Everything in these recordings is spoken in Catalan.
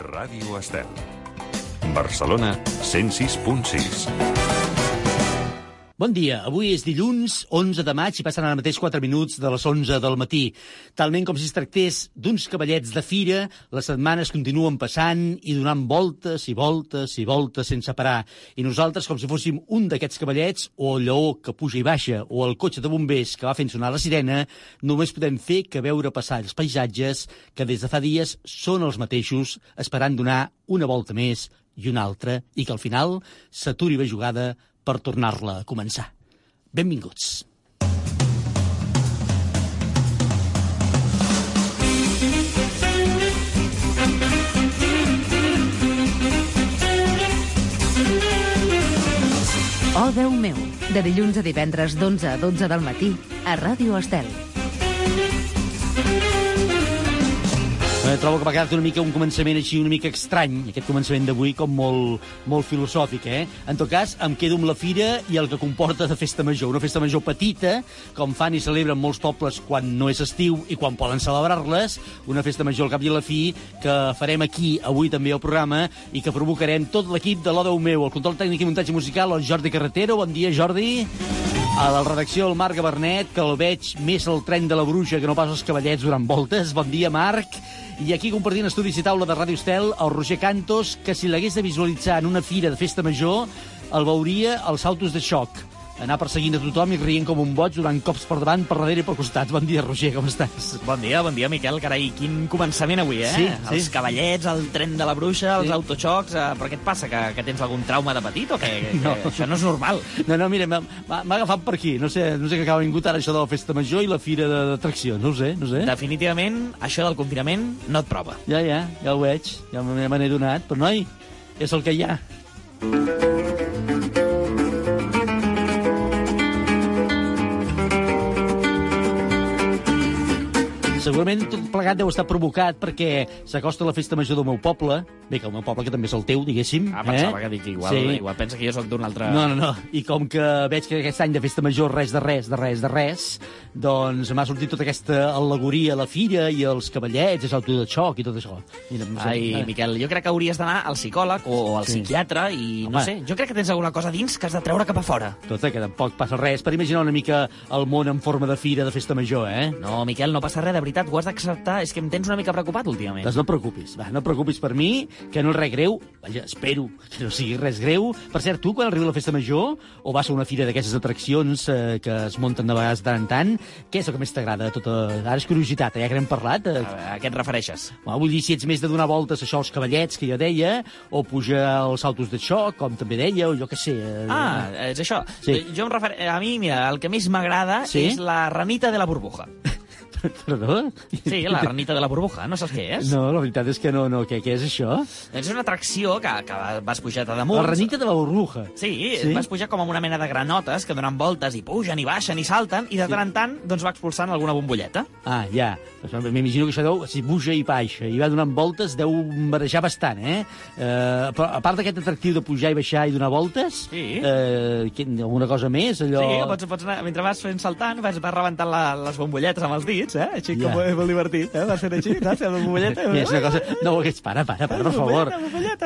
Ràdio Estel. Barcelona 106.6. Bon dia, avui és dilluns, 11 de maig, i passen ara mateix 4 minuts de les 11 del matí. Talment com si es tractés d'uns cavallets de fira, les setmanes continuen passant i donant voltes i voltes i voltes sense parar. I nosaltres, com si fóssim un d'aquests cavallets, o el lleó que puja i baixa, o el cotxe de bombers que va fent sonar la sirena, només podem fer que veure passar els paisatges que des de fa dies són els mateixos, esperant donar una volta més i una altra, i que al final s'aturi la jugada per tornar-la a començar. Benvinguts. Oh, Déu meu, de dilluns a divendres d'11 a 12 del matí a Ràdio Estel. Eh, trobo que m'ha quedat una mica un començament així una mica estrany, aquest començament d'avui, com molt, molt filosòfic, eh? En tot cas, em quedo amb la fira i el que comporta de festa major. Una festa major petita, com fan i celebren molts pobles quan no és estiu i quan poden celebrar-les. Una festa major al cap i a la fi que farem aquí, avui també al programa, i que provocarem tot l'equip de l'Odeu meu, el control tècnic i muntatge musical, el Jordi Carretero. Bon dia, Jordi. A la redacció, el Marc Gabernet, que el veig més al tren de la bruixa que no pas els cavallets durant voltes. Bon dia, Marc. I aquí compartint estudis i taula de Ràdio Estel, el Roger Cantos, que si l'hagués de visualitzar en una fira de festa major, el veuria als autos de xoc anar perseguint a tothom i rient com un boig durant cops per davant, per darrere i per costat. Bon dia, Roger, com estàs? Bon dia, bon dia, Miquel. Carai, quin començament avui, eh? Sí, Els sí. cavallets, el tren de la bruixa, els Sí. autoxocs... Eh, però què et passa, que, que tens algun trauma de petit o què? Que, No. que això no és normal. No, no, mira, m'ha agafat per aquí. No sé, no sé què acaba vingut ara això de la festa major i la fira de- d'atraccions. No ho sé, no ho sé. Definitivament, això del confinament no et prova. Ja, ja, ja ho veig. Ja me n'he donat. Però, noi, és el que hi ha. Segurament tot plegat deu estar provocat perquè s'acosta la festa major del meu poble. Bé, que el meu poble, que també és el teu, diguéssim. Ah, pensava eh? que dic igual, Sí. igual pensa que jo sóc d'un altre... No, no, no. I com que veig que aquest any de festa major res de res, de res, de res, doncs m'ha sortit tota aquesta al·legoria a la fira i els cavallets, els autos de xoc i tot això. Mira, no sé, Ai, eh, Miquel, jo crec que hauries d'anar al psicòleg o al Sí. psiquiatre i, Home. no sé, jo crec que tens alguna cosa dins que has de treure cap a fora. Tot, que tampoc passa res per imaginar una mica el món en forma de fira de festa major, eh? No, Miquel, no passa res, de veritat, ho has d'acceptar. És que em tens una mica preocupat últimament. Doncs no et preocupis, va, no et preocupis per mi, que no és res greu, vaja, espero que no sigui res greu. Per cert, tu, quan arriba la festa major, o vas a una fira d'aquestes atraccions eh, que es munten de vegades de tant en tant, què és el que més t'agrada? Tota... Ara és curiositat, eh? ja que n'hem parlat. Eh? A, a què et refereixes? Bueno, vull dir, si ets més de donar voltes això als cavallets, que jo deia, o pujar als saltos de xoc, com també deia, o jo què sé... Eh, Ah, és això. Sí. Jo em refer... A mi, mira, el que més m'agrada Sí? és la ranita de la burbuja. Perdó? Sí, la ranita de la burbuja, no saps què és? No, la veritat és que no, no. Què, què és això? És una atracció que, que vas pujat a damunt. La ranita de la burbuja. Sí, Sí? sí, vas pujar com amb una mena de granotes que donen voltes i pugen i baixen i salten i de tant en tant doncs va expulsant alguna bombolleta. Ah, ja. Doncs M'imagino que això deu, si puja i baixa i va donant voltes, deu marejar bastant, eh? eh però a part d'aquest atractiu de pujar i baixar i donar voltes, Sí. eh, què, alguna cosa més? Allò... Sí, pots, pots anar, mentre vas fent saltant, vas, vas rebentant la, les bombolletes amb els dits, eh? Així Ja. com molt divertit, eh? Vas fent així, saps? Amb la bombolleta. Mira, és una cosa... No ho hagués... Para, para, para, per favor.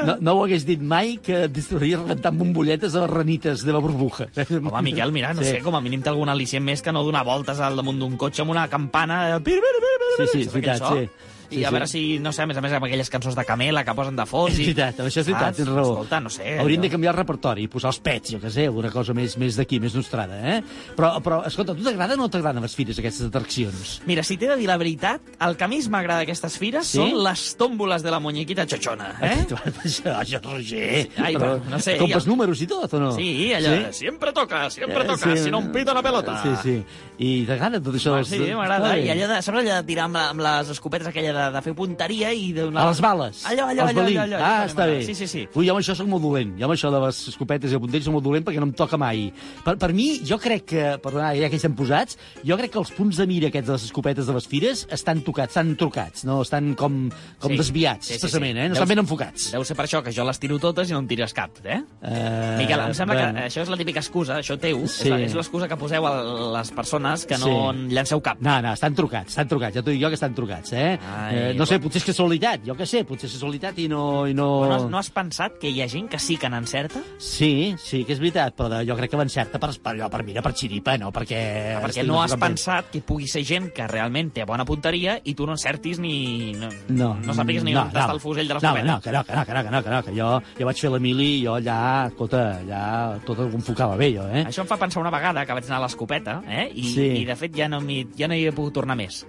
No, no ho hagués dit mai que destruiria rentant bombolletes a les ranites de la burbuja. Home, Miquel, mira, no Sí. sé, com a mínim té algun al·licient més que no donar voltes al damunt d'un cotxe amb una campana... eh, pir, pir, pir, pir, Sí, sí, és aquell sí. Sí, I a sí. veure si, no sé, a més a més, amb aquelles cançons de Camela que posen de fons... És i... veritat, això és veritat, tens raó. Escolta, no sé... Hauríem de allò. canviar el repertori i posar els pets, jo què sé, alguna cosa més, més d'aquí, més nostrada, eh? Però, però escolta, a tu t'agraden o no t'agraden les fires, aquestes atraccions? Mira, si t'he de dir la veritat, el que més m'agrada d'aquestes fires Sí? són les tòmboles de la muñequita xochona, eh? Això, això, Roger. Ai, Però no sé, Compes jo- números i tot, o no? Sí, allò, siempre toca, siempre toca, si no em pita la pelota. Sí, sí. I t'agrada tot això? Ah, dels- sí, m'agrada. I allò de, saps allò de tirar amb, la, amb les escopetes aquella de, de fer punteria i de A les bales. Allò, allò, allò, allò, allò, Ah, està bé. Sí, sí, sí. Ui, jo amb això soc molt dolent. Jo amb això de les escopetes i el puntell soc molt dolent perquè no em toca mai. Per, per mi, jo crec que, perdona, ja que estem posats, jo crec que els punts de mira aquests de les escopetes de les fires estan tocats, estan trucats, no? Estan com, com Sí. desviats, Sí, sí, sí. eh? No estan ben enfocats. Deu ser per això que jo les tiro totes i no en tires cap, eh? Uh, Miquel, em sembla que això és la típica excusa, això teu, Sí. és l'excusa que poseu a les persones que no Sí. en llanceu cap. No, no, estan trucats, estan trucats. Ja t'ho dic jo que estan trucats, eh? Ah. Eh, no sé, potser és casualitat, jo què sé, potser és casualitat i no... I no... No has, no has pensat que hi ha gent que sí que n'encerta? Sí, sí, que és veritat, però de, jo crec que l'encerta per, per, allò, per, mira, per xiripa, no perquè... Ah, perquè no has pensat que pugui ser gent que realment té bona punteria i tu no encertis ni... No, No, no sàpigues ni on està el fusell de no, l'escopeta. no, que no, que no, que no, que no, que no, que jo, jo vaig fer la mili i jo allà, escolta, allà tot ho enfocava bé, jo, eh? Això em fa pensar una vegada que vaig anar a l'escopeta, eh? I, Sí. i de fet ja no, ja no hi he pogut tornar més.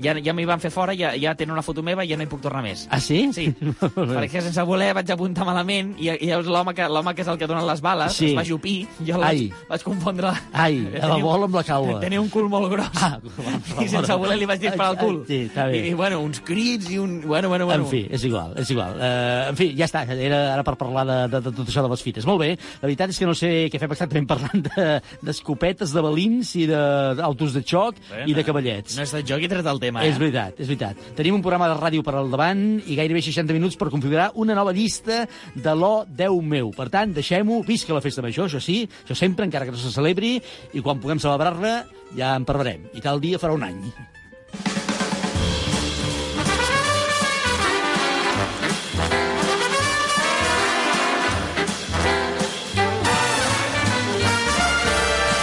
Ja, ja m'hi van fer fora, ja, ja tenen una foto meva i ja no hi puc tornar més. Ah, sí? Sí, perquè sense voler vaig apuntar malament i, i llavors l'home que, que és el que dona les bales Sí. es va jupir, jo la Ai. vaig, vaig confondre... Ai, la bola amb la calva. Tenia un cul molt gros. Ah, I sense voler li vaig disparar al cul. Sí, està bé. I, bueno, uns crits i un... Bueno, bueno, bueno. En fi, és igual, és igual. Uh, en fi, ja està, era ara per parlar de, de, de tot això de les fites. Molt bé, la veritat és que no sé què fem exactament parlant de- d'escopetes, de, de balins i d'autos de xoc Bé, i de cavallets. No és de joc i tret el tema, eh? És veritat, és veritat. Tenim un programa de ràdio per al davant i gairebé 60 minuts per configurar una nova llista de l'O 10 meu. Per tant, deixem-ho, visca la festa major, això sí, això sempre, encara que no se celebri, i quan puguem celebrar-la ja en parlarem. I tal dia farà un any.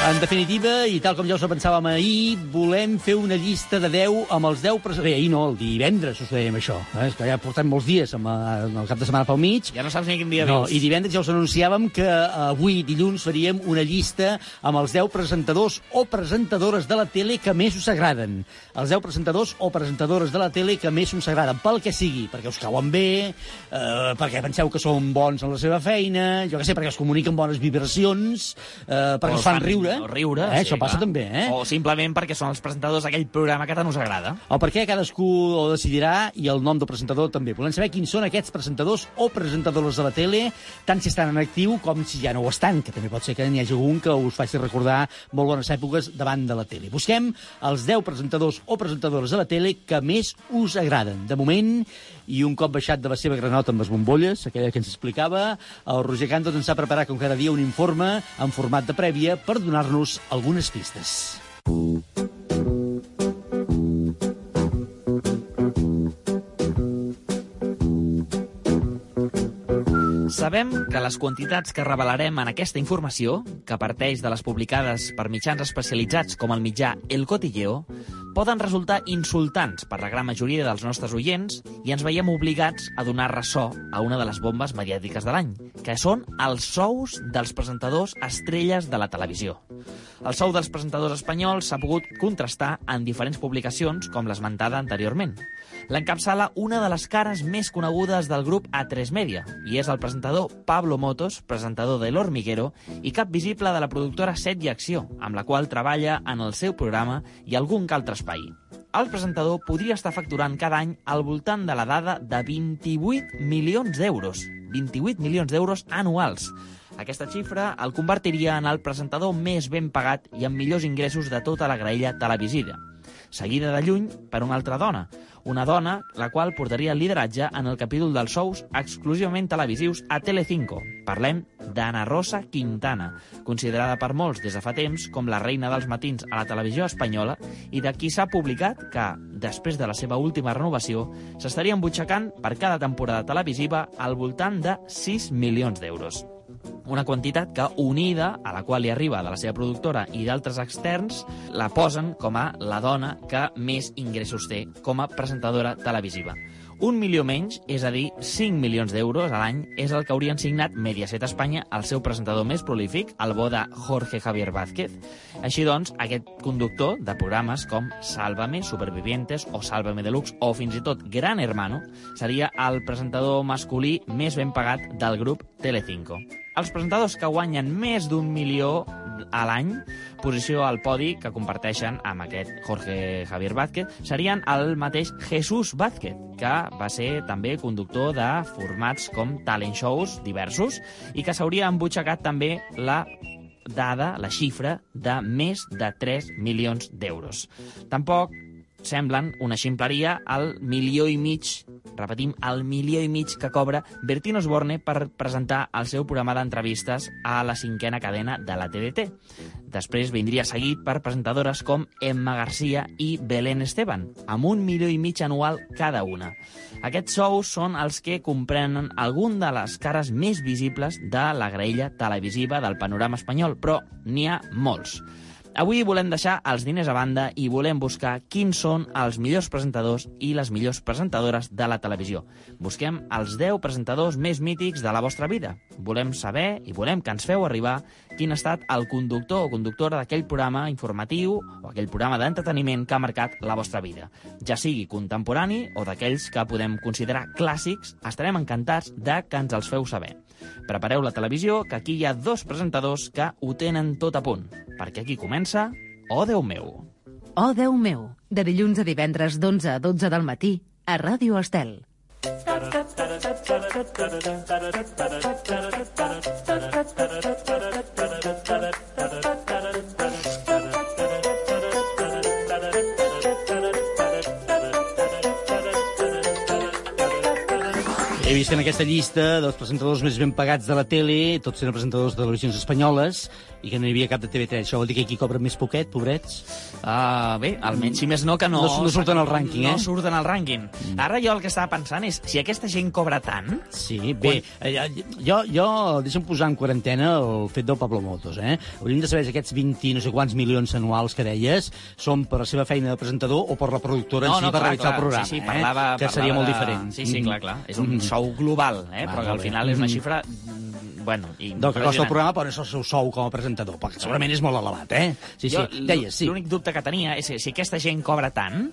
En definitiva, i tal com ja us ho pensàvem ahir, volem fer una llista de 10 amb els 10... Pres... Bé, ahir no, el divendres us dèiem això. Eh? És que ja portem molts dies amb, eh, el cap de setmana pel mig. Ja no saps ni quin dia No, vius. i divendres ja us anunciàvem que avui, dilluns, faríem una llista amb els 10 presentadors o presentadores de la tele que més us agraden. Els 10 presentadors o presentadores de la tele que més us agraden, pel que sigui, perquè us cauen bé, eh, perquè penseu que són bons en la seva feina, jo què sé, perquè us comuniquen bones vibracions, eh, perquè O us fan riure. O riure, eh? sí, Això passa clar. també, eh? O simplement perquè són els presentadors d'aquell programa que tant us agrada. O per què cadascú ho decidirà i el nom del presentador també. Volem saber quins són aquests presentadors o presentadores de la tele, tant si estan en actiu com si ja no ho estan, que també pot ser que n'hi hagi algun que us faci recordar molt bones èpoques davant de la tele. Busquem els 10 presentadors o presentadores de la tele que més us agraden. De moment, i un cop baixat de la seva granota amb les bombolles, aquella que ens explicava, el Roger Cantos ens ha preparat com cada dia un informe en format de prèvia per donar-nos algunes pistes. Sabem que les quantitats que revelarem en aquesta informació, que parteix de les publicades per mitjans especialitzats com el mitjà El Cotilleo, poden resultar insultants per la gran majoria dels nostres oients i ens veiem obligats a donar ressò a una de les bombes mediàtiques de l'any, que són els sous dels presentadors estrelles de la televisió. El sou dels presentadors espanyols s'ha pogut contrastar en diferents publicacions, com l'esmentada anteriorment. L'encapçala una de les cares més conegudes del grup A3 Media, i és el presentador Pablo Motos, presentador de L'Hormiguero, i cap visible de la productora Set i Acció, amb la qual treballa en el seu programa i algun que altre espai. El presentador podria estar facturant cada any al voltant de la dada de 28 milions d'euros. 28 milions d'euros anuals. Aquesta xifra el convertiria en el presentador més ben pagat i amb millors ingressos de tota la graella televisiva seguida de lluny per una altra dona, una dona la qual portaria el lideratge en el capítol dels sous exclusivament televisius a Telecinco. Parlem d'Anna Rosa Quintana, considerada per molts des de fa temps com la reina dels matins a la televisió espanyola i de qui s'ha publicat que, després de la seva última renovació, s'estaria embutxacant per cada temporada televisiva al voltant de 6 milions d'euros una quantitat que, unida a la qual li arriba de la seva productora i d'altres externs, la posen com a la dona que més ingressos té com a presentadora televisiva. Un milió menys, és a dir, 5 milions d'euros a l'any, és el que haurien signat Mediaset Espanya al seu presentador més prolífic, el bo de Jorge Javier Vázquez. Així doncs, aquest conductor de programes com Sálvame, Supervivientes o Sálvame Deluxe o fins i tot Gran Hermano seria el presentador masculí més ben pagat del grup Telecinco. Els presentadors que guanyen més d'un milió a l'any, posició al podi que comparteixen amb aquest Jorge Javier Vázquez, serien el mateix Jesús Vázquez, que va ser també conductor de formats com talent shows diversos i que s'hauria embutxacat també la dada, la xifra, de més de 3 milions d'euros. Tampoc semblen una ximpleria al milió i mig Repetim, el milió i mig que cobra Bertín Osborne per presentar el seu programa d'entrevistes a la cinquena cadena de la TDT. Després vindria seguit per presentadores com Emma Garcia i Belén Esteban, amb un milió i mig anual cada una. Aquests sous són els que comprenen algun de les cares més visibles de la graella televisiva del panorama espanyol, però n'hi ha molts. Avui volem deixar els diners a banda i volem buscar quins són els millors presentadors i les millors presentadores de la televisió. Busquem els 10 presentadors més mítics de la vostra vida. Volem saber i volem que ens feu arribar quin ha estat el conductor o conductora d'aquell programa informatiu o aquell programa d'entreteniment que ha marcat la vostra vida. Ja sigui contemporani o d'aquells que podem considerar clàssics, estarem encantats de que ens els feu saber. Prepareu la televisió, que aquí hi ha dos presentadors que ho tenen tot a punt, perquè aquí comença Oh, Déu meu! Oh, Déu meu, de dilluns a divendres d'11 a 12 del matí, a Ràdio Estel. He vist en aquesta llista dels presentadors més ben pagats de la tele, tots eren presentadors de televisions espanyoles, i que no hi havia cap de TV3. Això vol dir que aquí cobren més poquet, pobrets? Uh, bé, almenys, si més no, que no... No- no surten al rànquing, eh? No surten al rànquing. Ara jo el que estava pensant és, si aquesta gent cobra tant... Sí, bé, eh, jo, jo deixa'm posar en quarantena el fet del Pablo Motos, eh? Hauríem de saber si aquests 20 no sé quants milions anuals que deies són per la seva feina de presentador o per la productora en si per realitzar el programa, sí, sí, parlava, eh? Que parlava seria molt de- diferent. Sí, sí, clar, clar. És un Mhm. Sou global, eh? Va, però que al bé. final és una Mhm. xifra... mm, Bueno, Del que costa el programa, però és el seu sou com a presentador, perquè segurament és molt elevat, eh? Sí, sí, Jo, deies, sí. L'únic dubte que tenia és si aquesta gent cobra tant,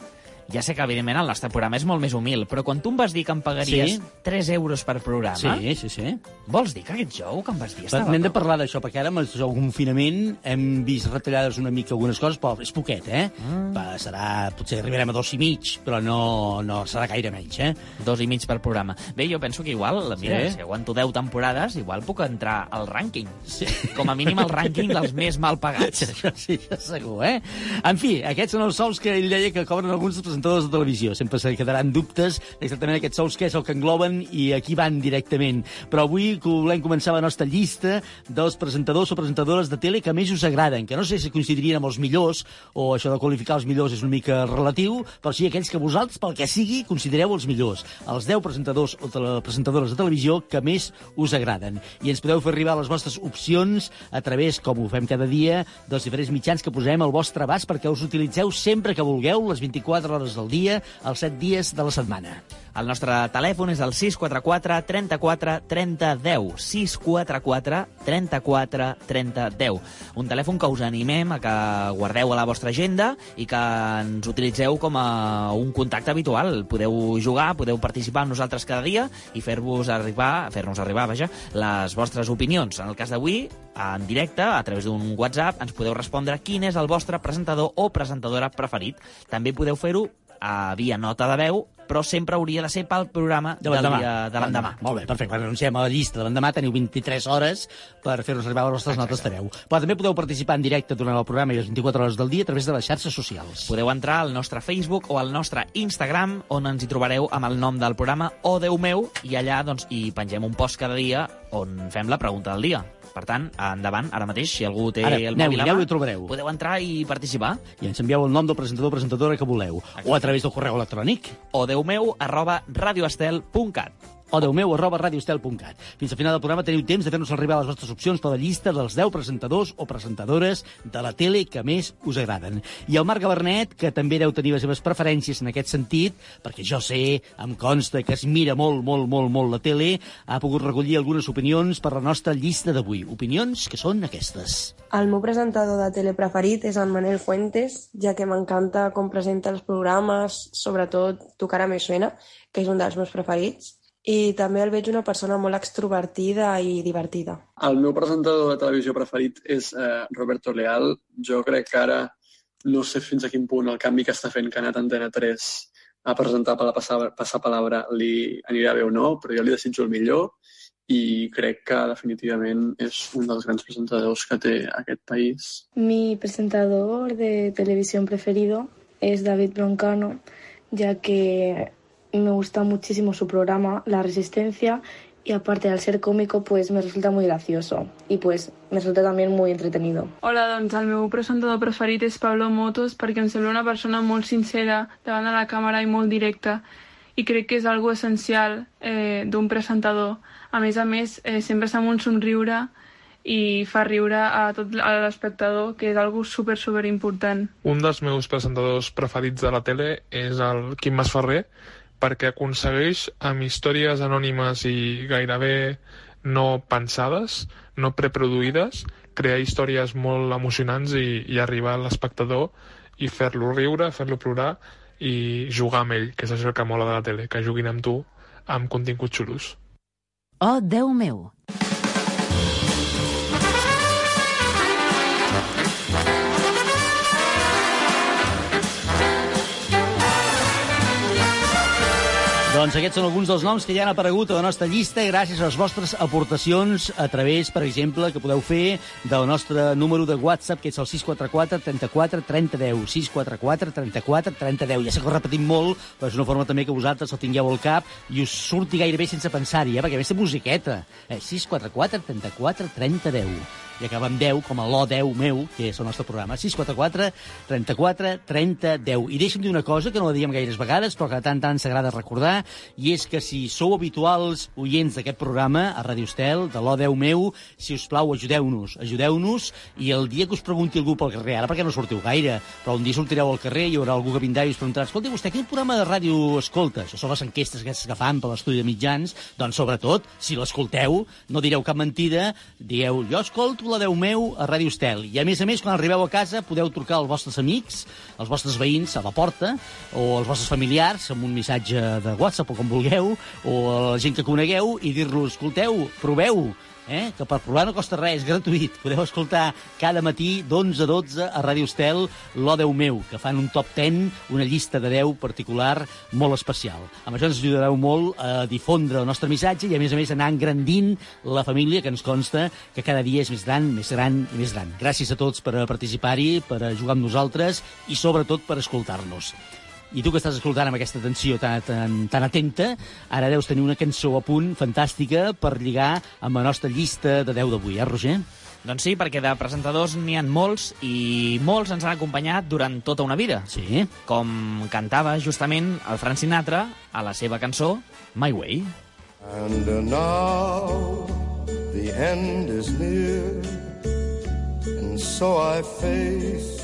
ja sé que, evidentment, el nostre programa és molt més humil, però quan tu em vas dir que em pagaries Sí. 3 euros per programa, Sí, sí, sí. vols dir que aquest jou que em vas dir estava... N'hem de parlar d'això, perquè ara amb el confinament hem vist retallades una mica algunes coses, però és poquet, eh? Mm. Va, serà, potser arribarem a dos i mig, però no, no serà gaire menys, eh? Dos i mig per programa. Bé, jo penso que igual, mira, Sí. si aguanto 10 temporades, igual puc entrar al rànquing. Sí. Com a mínim al rànquing dels més mal pagats. Això sí, això segur, eh? En fi, aquests són els sous que ell deia que cobren alguns dels presentadors de televisió. Sempre se quedaran dubtes exactament aquests sous què és el que engloben i a qui van directament. Però avui que volem començar la nostra llista dels presentadors o presentadores de tele que més us agraden, que no sé si coincidirien amb els millors, o això de qualificar els millors és una mica relatiu, però sí aquells que vosaltres, pel que sigui, considereu els millors. Els 10 presentadors o presentadores de televisió que més us agraden. I ens podeu fer arribar les vostres opcions a través, com ho fem cada dia, dels diferents mitjans que posem al vostre abast perquè us utilitzeu sempre que vulgueu, les 24 hores del dia, els 7 dies de la setmana. El nostre telèfon és el 644 34 30 10. 644 34 30 10. Un telèfon que us animem a que guardeu a la vostra agenda i que ens utilitzeu com a un contacte habitual. Podeu jugar, podeu participar amb nosaltres cada dia i fer-vos arribar, fer-nos arribar, vaja, les vostres opinions. En el cas d'avui, en directe, a través d'un WhatsApp, ens podeu respondre quin és el vostre presentador o presentadora preferit. També podeu fer-ho a via nota de veu, però sempre hauria de ser pel programa De l'endemà. Molt bé, perfecte. Quan anunciem a la llista de l'endemà teniu 23 hores per fer-nos arribar les vostres notes de veu. Però també podeu participar en directe durant el programa i les 24 hores del dia a través de les xarxes socials. Podeu entrar al nostre Facebook o al nostre Instagram, on ens hi trobareu amb el nom del programa O Déu meu, i allà doncs, hi pengem un post cada dia on fem la pregunta del dia. Per tant, endavant, ara mateix, si algú té Ara, el mòbil a mà, aneu-hi, ho trobareu. podeu entrar i participar. I ens envieu el nom del presentador o presentadora que voleu. O a través del correu electrònic O Déu meu, arroba radioestel.cat. o arroba radioestel.cat. Fins al final del programa teniu temps de fer-nos arribar les vostres opcions per la llista dels 10 presentadors o presentadores de la tele que més us agraden. I el Marc Gabernet, que també deu tenir les seves preferències en aquest sentit, perquè jo sé, em consta que es mira molt, molt, molt, molt la tele, ha pogut recollir algunes opinions per la nostra llista d'avui. Opinions que són aquestes. El meu presentador de tele preferit és en Manel Fuentes, ja que m'encanta com presenta els programes, sobretot Tu cara me suena, que és un dels meus preferits. I també el veig una persona molt extrovertida i divertida. El meu presentador de televisió preferit és eh, Roberto Leal. Jo crec que ara no sé fins a quin punt el canvi que està fent que ha anat a Antena 3 a presentar per la passar, passar palabra li anirà bé o no, però jo li desitjo el millor i crec que definitivament és un dels grans presentadors que té aquest país. Mi presentador de televisión preferido es David Broncano, ya que me gusta muchísimo su programa, La Resistencia, y aparte al ser cómico pues me resulta muy gracioso y pues me resulta también muy entretenido. Hola, doncs el meu presentador preferit és Pablo Motos perquè em sembla una persona molt sincera davant de la càmera i molt directa i crec que és algo essencial eh, d'un presentador. A més a més, eh, sempre està amb un somriure i fa riure a tot l'espectador, que és algo super, super important. Un dels meus presentadors preferits de la tele és el Quim Masferrer, perquè aconsegueix amb històries anònimes i gairebé no pensades, no preproduïdes, crear històries molt emocionants i, i arribar a l'espectador i fer-lo riure, fer-lo plorar i jugar amb ell, que és això que mola de la tele, que juguin amb tu amb continguts xulos. Oh, Déu meu! Doncs aquests són alguns dels noms que ja han aparegut a la nostra llista gràcies a les vostres aportacions a través, per exemple, que podeu fer del nostre número de WhatsApp, que és el 644 34 30 10. 644 34 30 10. Ja sé que ho repetim molt, però és una forma també que vosaltres el tingueu al cap i us surti gairebé sense pensar-hi, eh? perquè a més té musiqueta. Eh, 644 34 30 10 i acaba amb 10, com a l'O 10 meu, que és el nostre programa. 644 34 30 10. I deixa'm dir una cosa que no la diem gaires vegades, però que tant tant s'agrada recordar, i és que si sou habituals oients d'aquest programa, a Radio Estel, de l'O 10 meu, si us plau, ajudeu-nos, ajudeu-nos, i el dia que us pregunti algú pel carrer, ara perquè no sortiu gaire, però un dia sortireu al carrer i hi haurà algú que vindrà i us preguntarà, escolta, vostè quin programa de ràdio escolta? Això són les enquestes que fan per l'estudi de mitjans, doncs sobretot, si l'escolteu, no direu cap mentida, dieu, jo escolto la Déu meu a Ràdio Estel. I a més a més, quan arribeu a casa, podeu trucar als vostres amics, als vostres veïns a la porta, o als vostres familiars amb un missatge de WhatsApp o com vulgueu, o a la gent que conegueu, i dir-los, escolteu, proveu, eh? que per provar no costa res, és gratuït. Podeu escoltar cada matí d'11 a 12 a Ràdio Estel l'O 10 meu, que fan un top 10, una llista de 10 particular molt especial. Amb això ens ajudareu molt a difondre el nostre missatge i, a més a més, anar engrandint la família, que ens consta que cada dia és més gran, més gran i més gran. Gràcies a tots per participar-hi, per jugar amb nosaltres i, sobretot, per escoltar-nos. I tu que estàs escoltant amb aquesta atenció tan, tan, tan atenta, ara deus tenir una cançó a punt fantàstica per lligar amb la nostra llista de 10 d'avui, eh, Roger? Doncs sí, perquè de presentadors n'hi han molts i molts ens han acompanyat durant tota una vida. Sí. Com cantava justament el Frank Sinatra a la seva cançó My Way. And now the end is near And so I face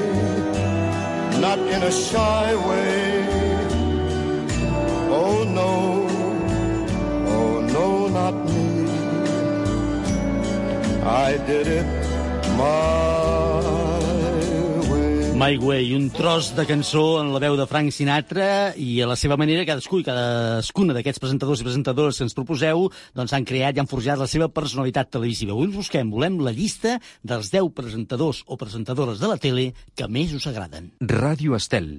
not in a shy way. Oh no, oh no, not me. I did it my. My Way, un tros de cançó en la veu de Frank Sinatra i a la seva manera cadascú i cadascuna d'aquests presentadors i presentadores que ens proposeu doncs han creat i han forjat la seva personalitat televisiva. Avui ens busquem, volem la llista dels 10 presentadors o presentadores de la tele que més us agraden. Ràdio Estel.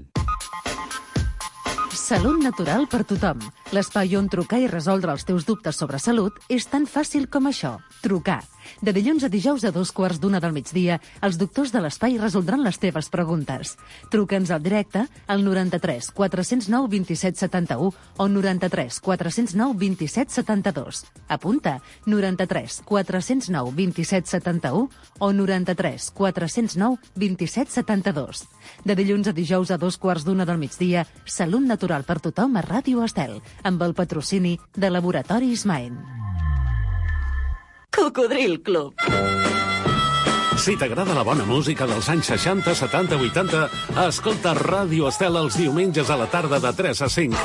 Salut natural per tothom. L'espai on trucar i resoldre els teus dubtes sobre salut és tan fàcil com això. Trucar. De dilluns a dijous a dos quarts d'una del migdia, els doctors de l'espai resoldran les teves preguntes. Truca'ns al directe al 93 409 27 71 o 93 409 27 72. Apunta 93 409 27 71 o 93 409 27 72. De dilluns a dijous a dos quarts d'una del migdia, Salut natural per tothom a Ràdio Estel, amb el patrocini de Laboratoris Main. Cocodril Club. Si t'agrada la bona música dels anys 60, 70, 80, escolta Ràdio Estel els diumenges a la tarda de 3 a 5.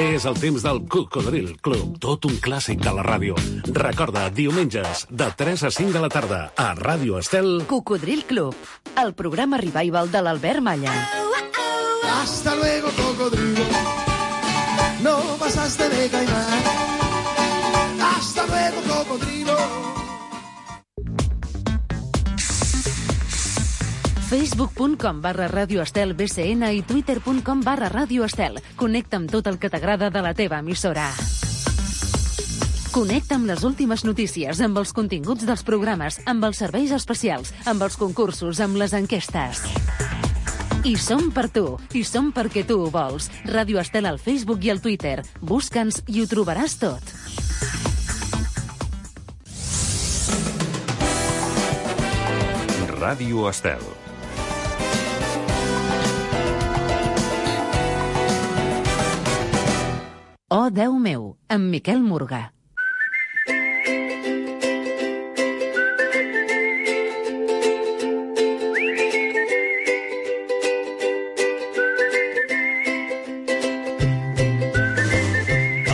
És el temps del Cocodril Club, tot un clàssic de la ràdio. Recorda, diumenges, de 3 a 5 de la tarda, a Ràdio Estel... Cocodril Club, el programa revival de l'Albert Malla. Hasta luego, cocodrilo. No pasaste de caimán. Hasta luego, cocodrilo. facebook.com barra Radio Estel BCN i twitter.com barra Radio Estel. Connecta amb tot el que t'agrada de la teva emissora. Connecta amb les últimes notícies, amb els continguts dels programes, amb els serveis especials, amb els concursos, amb les enquestes. I som per tu, i som perquè tu ho vols. Ràdio Estel al Facebook i al Twitter. Busca'ns i ho trobaràs tot. Ràdio Estel. Oh, Déu meu, amb Miquel Morgà.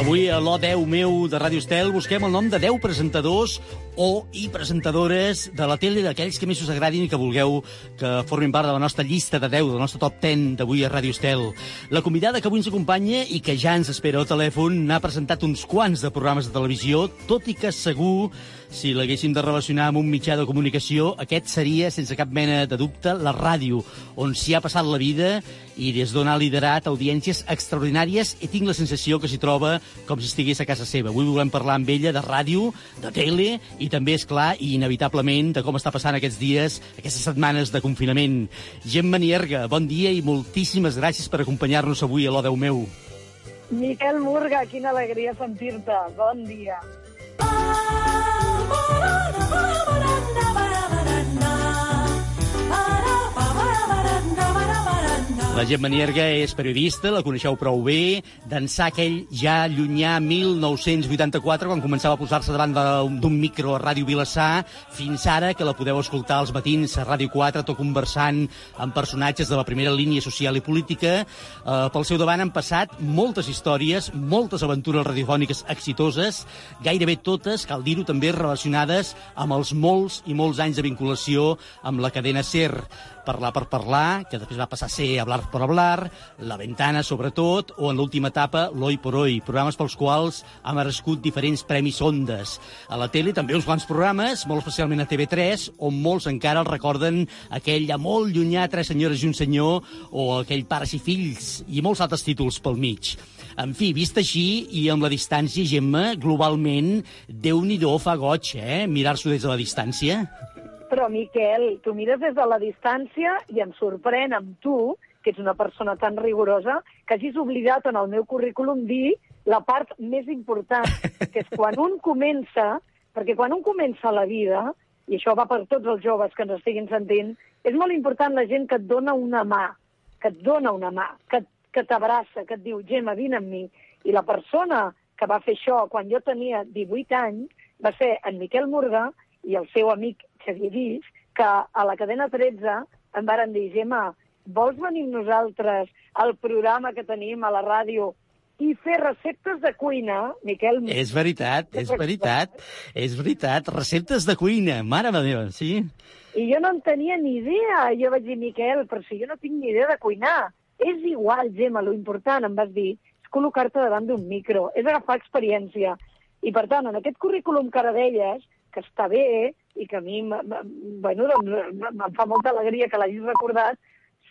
Avui a l'O10 meu de Ràdio Estel busquem el nom de 10 presentadors o i presentadores de la tele d'aquells que més us agradin i que vulgueu que formin part de la nostra llista de 10, del nostre top 10 d'avui a Ràdio Estel. La convidada que avui ens acompanya i que ja ens espera al telèfon n'ha presentat uns quants de programes de televisió, tot i que segur si l'haguéssim de relacionar amb un mitjà de comunicació, aquest seria, sense cap mena de dubte, la ràdio, on s'hi ha passat la vida i des d'on ha liderat audiències extraordinàries i tinc la sensació que s'hi troba com si estigués a casa seva. Avui volem parlar amb ella de ràdio, de tele i també, és clar i inevitablement, de com està passant aquests dies, aquestes setmanes de confinament. Gemma Nierga, bon dia i moltíssimes gràcies per acompanyar-nos avui a l'O10 meu. Miquel Murga, quina alegria sentir-te. Bon dia. La Gemma Nierga és periodista, la coneixeu prou bé, d'ençà aquell ja llunyà 1984, quan començava a posar-se davant d'un micro a Ràdio Vilassar, fins ara que la podeu escoltar als matins a Ràdio 4, tot conversant amb personatges de la primera línia social i política. Eh, pel seu davant han passat moltes històries, moltes aventures radiofòniques exitoses, gairebé totes, cal dir-ho també, relacionades amb els molts i molts anys de vinculació amb la cadena SER. Parlar per parlar, que després va passar a ser Hablar por Hablar, La Ventana, sobretot, o en l'última etapa, L'Hoy por Hoy, programes pels quals ha merescut diferents premis Ondes. A la tele també uns quants programes, molt especialment a TV3, on molts encara el recorden aquell ja molt llunyà Tres senyores i un senyor, o aquell Pares i fills, i molts altres títols pel mig. En fi, vist així i amb la distància, Gemma, globalment, déu nhi fa goig, eh? Mirar-s'ho des de la distància. Però, Miquel, tu mires des de la distància i em sorprèn amb tu, que ets una persona tan rigorosa, que hagis oblidat en el meu currículum dir la part més important, que és quan un comença, perquè quan un comença la vida, i això va per tots els joves que ens estiguin sentint, és molt important la gent que et dona una mà, que et dona una mà, que, que t'abraça, que et diu, Gemma, vine amb mi. I la persona que va fer això quan jo tenia 18 anys va ser en Miquel Morgà i el seu amic Xavier Guix, que a la cadena 13 em varen dir, Gemma, vols venir amb nosaltres al programa que tenim a la ràdio i fer receptes de cuina, Miquel... És veritat, és veritat, és veritat. Receptes de cuina, mare meva, sí. I jo no en tenia ni idea. Jo vaig dir, Miquel, però si jo no tinc ni idea de cuinar. És igual, Gemma, lo important, em vas dir, és col·locar-te davant d'un micro, és agafar experiència. I, per tant, en aquest currículum que ara deies, que està bé i que a mi bueno, doncs, em fa molta alegria que l'hagis recordat,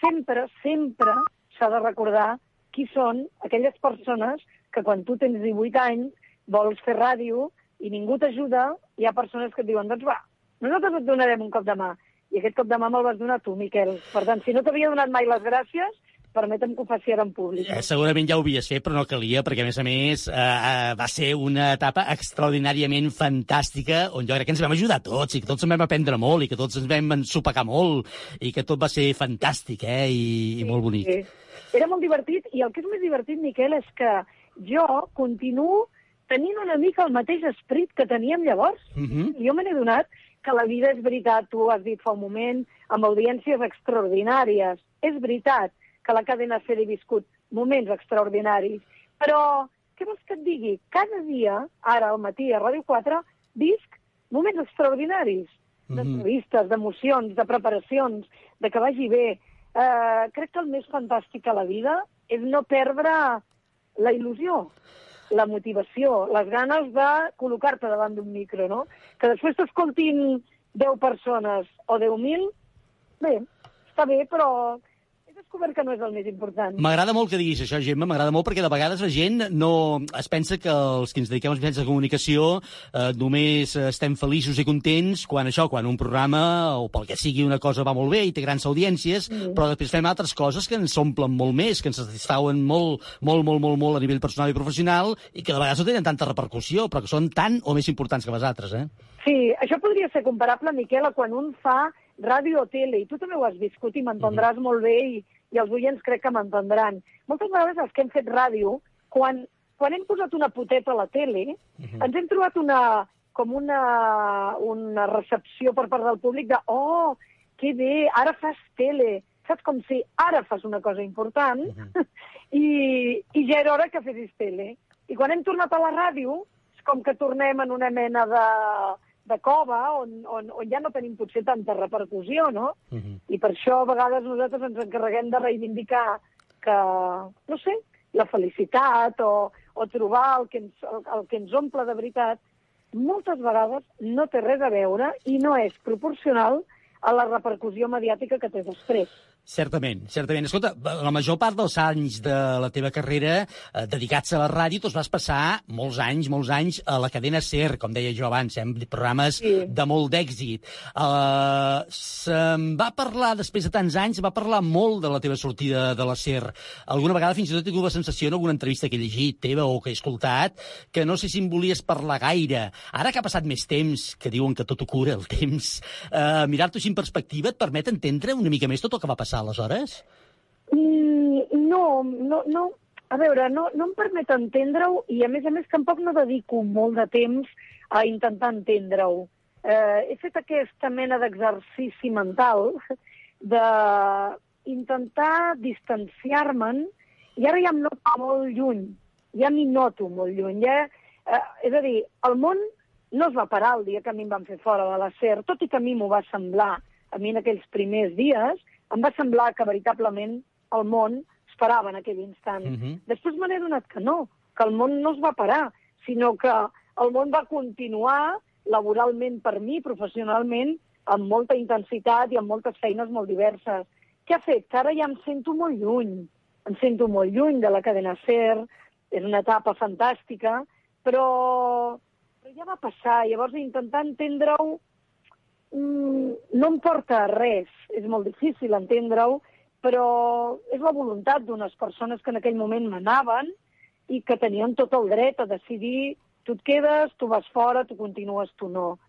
sempre, sempre s'ha de recordar qui són aquelles persones que quan tu tens 18 anys vols fer ràdio i ningú t'ajuda, hi ha persones que et diuen, doncs va, nosaltres et donarem un cop de mà. I aquest cop de mà me'l vas donar tu, Miquel. Per tant, si no t'havia donat mai les gràcies, permetem que ho faci ara en públic. Eh, segurament ja ho havies fet, però no calia, perquè, a més a més, eh, eh, va ser una etapa extraordinàriament fantàstica, on jo crec que ens vam ajudar tots, i que tots en vam aprendre molt, i que tots ens vam ensopegar molt, i que tot va ser fantàstic, eh, i, i molt bonic. Sí. Era molt divertit, i el que és més divertit, Miquel, és que jo continuo tenint una mica el mateix esperit que teníem llavors. Mm -hmm. Jo me n'he donat que la vida és veritat, tu has dit fa un moment, amb audiències extraordinàries. És veritat que la cadena SER ha viscut moments extraordinaris, però què vols que et digui? Cada dia, ara al matí a Ràdio 4, visc moments extraordinaris d'entrevistes, d'emocions, de preparacions, de que vagi bé. Uh, crec que el més fantàstic a la vida és no perdre la il·lusió, la motivació, les ganes de col·locar-te davant d'un micro, no? Que després t'escoltin 10 persones o 10.000, bé, està bé, però he descobert que no és el més important. M'agrada molt que diguis això, Gemma, m'agrada molt perquè de vegades la gent no es pensa que els que ens dediquem als mitjans de comunicació eh, només estem feliços i contents quan això, quan un programa o pel que sigui una cosa va molt bé i té grans audiències, Mm. però després fem altres coses que ens omplen molt més, que ens satisfauen molt, molt, molt, molt, molt a nivell personal i professional i que de vegades no tenen tanta repercussió, però que són tan o més importants que les altres, eh? Sí, això podria ser comparable, Miquel, a quan un fa ràdio o tele, i tu també ho has viscut i m'entendràs molt bé, i, i els oients crec que m'entendran. Moltes vegades els que hem fet ràdio, quan, quan hem posat una poteta a la tele, ens hem trobat una, com una, una recepció per part del públic de «Oh, que bé, ara fas tele!» Saps com si ara fas una cosa important i, i ja era hora que fessis tele. I quan hem tornat a la ràdio, és com que tornem en una mena de, de cova on, on, on ja no tenim potser tanta repercussió, no? Mm -hmm. I per això a vegades nosaltres ens encarreguem de reivindicar que, no sé, la felicitat o, o trobar el que, ens, el, el que ens omple de veritat, moltes vegades no té res a veure i no és proporcional a la repercussió mediàtica que té després. Certament, certament. Escolta, la major part dels anys de la teva carrera eh, dedicats a la ràdio, tu vas passar molts anys, molts anys a la cadena SER, com deia jo abans, eh, programes sí. de molt d'èxit. Uh, se'n va parlar, després de tants anys, va parlar molt de la teva sortida de la SER. Alguna vegada fins i tot he tingut la sensació en alguna entrevista que he llegit teva o que he escoltat, que no sé si en volies parlar gaire. Ara que ha passat més temps, que diuen que tot ho cura, el temps, uh, mirar-t'ho així en perspectiva et permet entendre una mica més tot el que va passar aleshores? Mm, no, no, no. A veure, no, no em permet entendre-ho i, a més a més, tampoc no dedico molt de temps a intentar entendre-ho. Eh, he fet aquesta mena d'exercici mental d'intentar distanciar-me'n i ara ja em noto molt lluny, ja m'hi noto molt lluny. Ja, eh, és a dir, el món no es va parar el dia que a mi em van fer fora de la SER, tot i que a mi m'ho va semblar, a mi en aquells primers dies, em va semblar que veritablement el món es parava en aquell instant. Mm -hmm. Després me n'he donat que no, que el món no es va parar, sinó que el món va continuar laboralment per mi, professionalment, amb molta intensitat i amb moltes feines molt diverses. Què ha fet? Que ara ja em sento molt lluny. Em sento molt lluny de la cadena SER, és una etapa fantàstica, però, però ja va passar. Llavors, intentar entendre-ho no em porta a res. És molt difícil entendre-ho, però és la voluntat d'unes persones que en aquell moment manaven i que tenien tot el dret a decidir tu et quedes, tu vas fora, tu continues, tu no.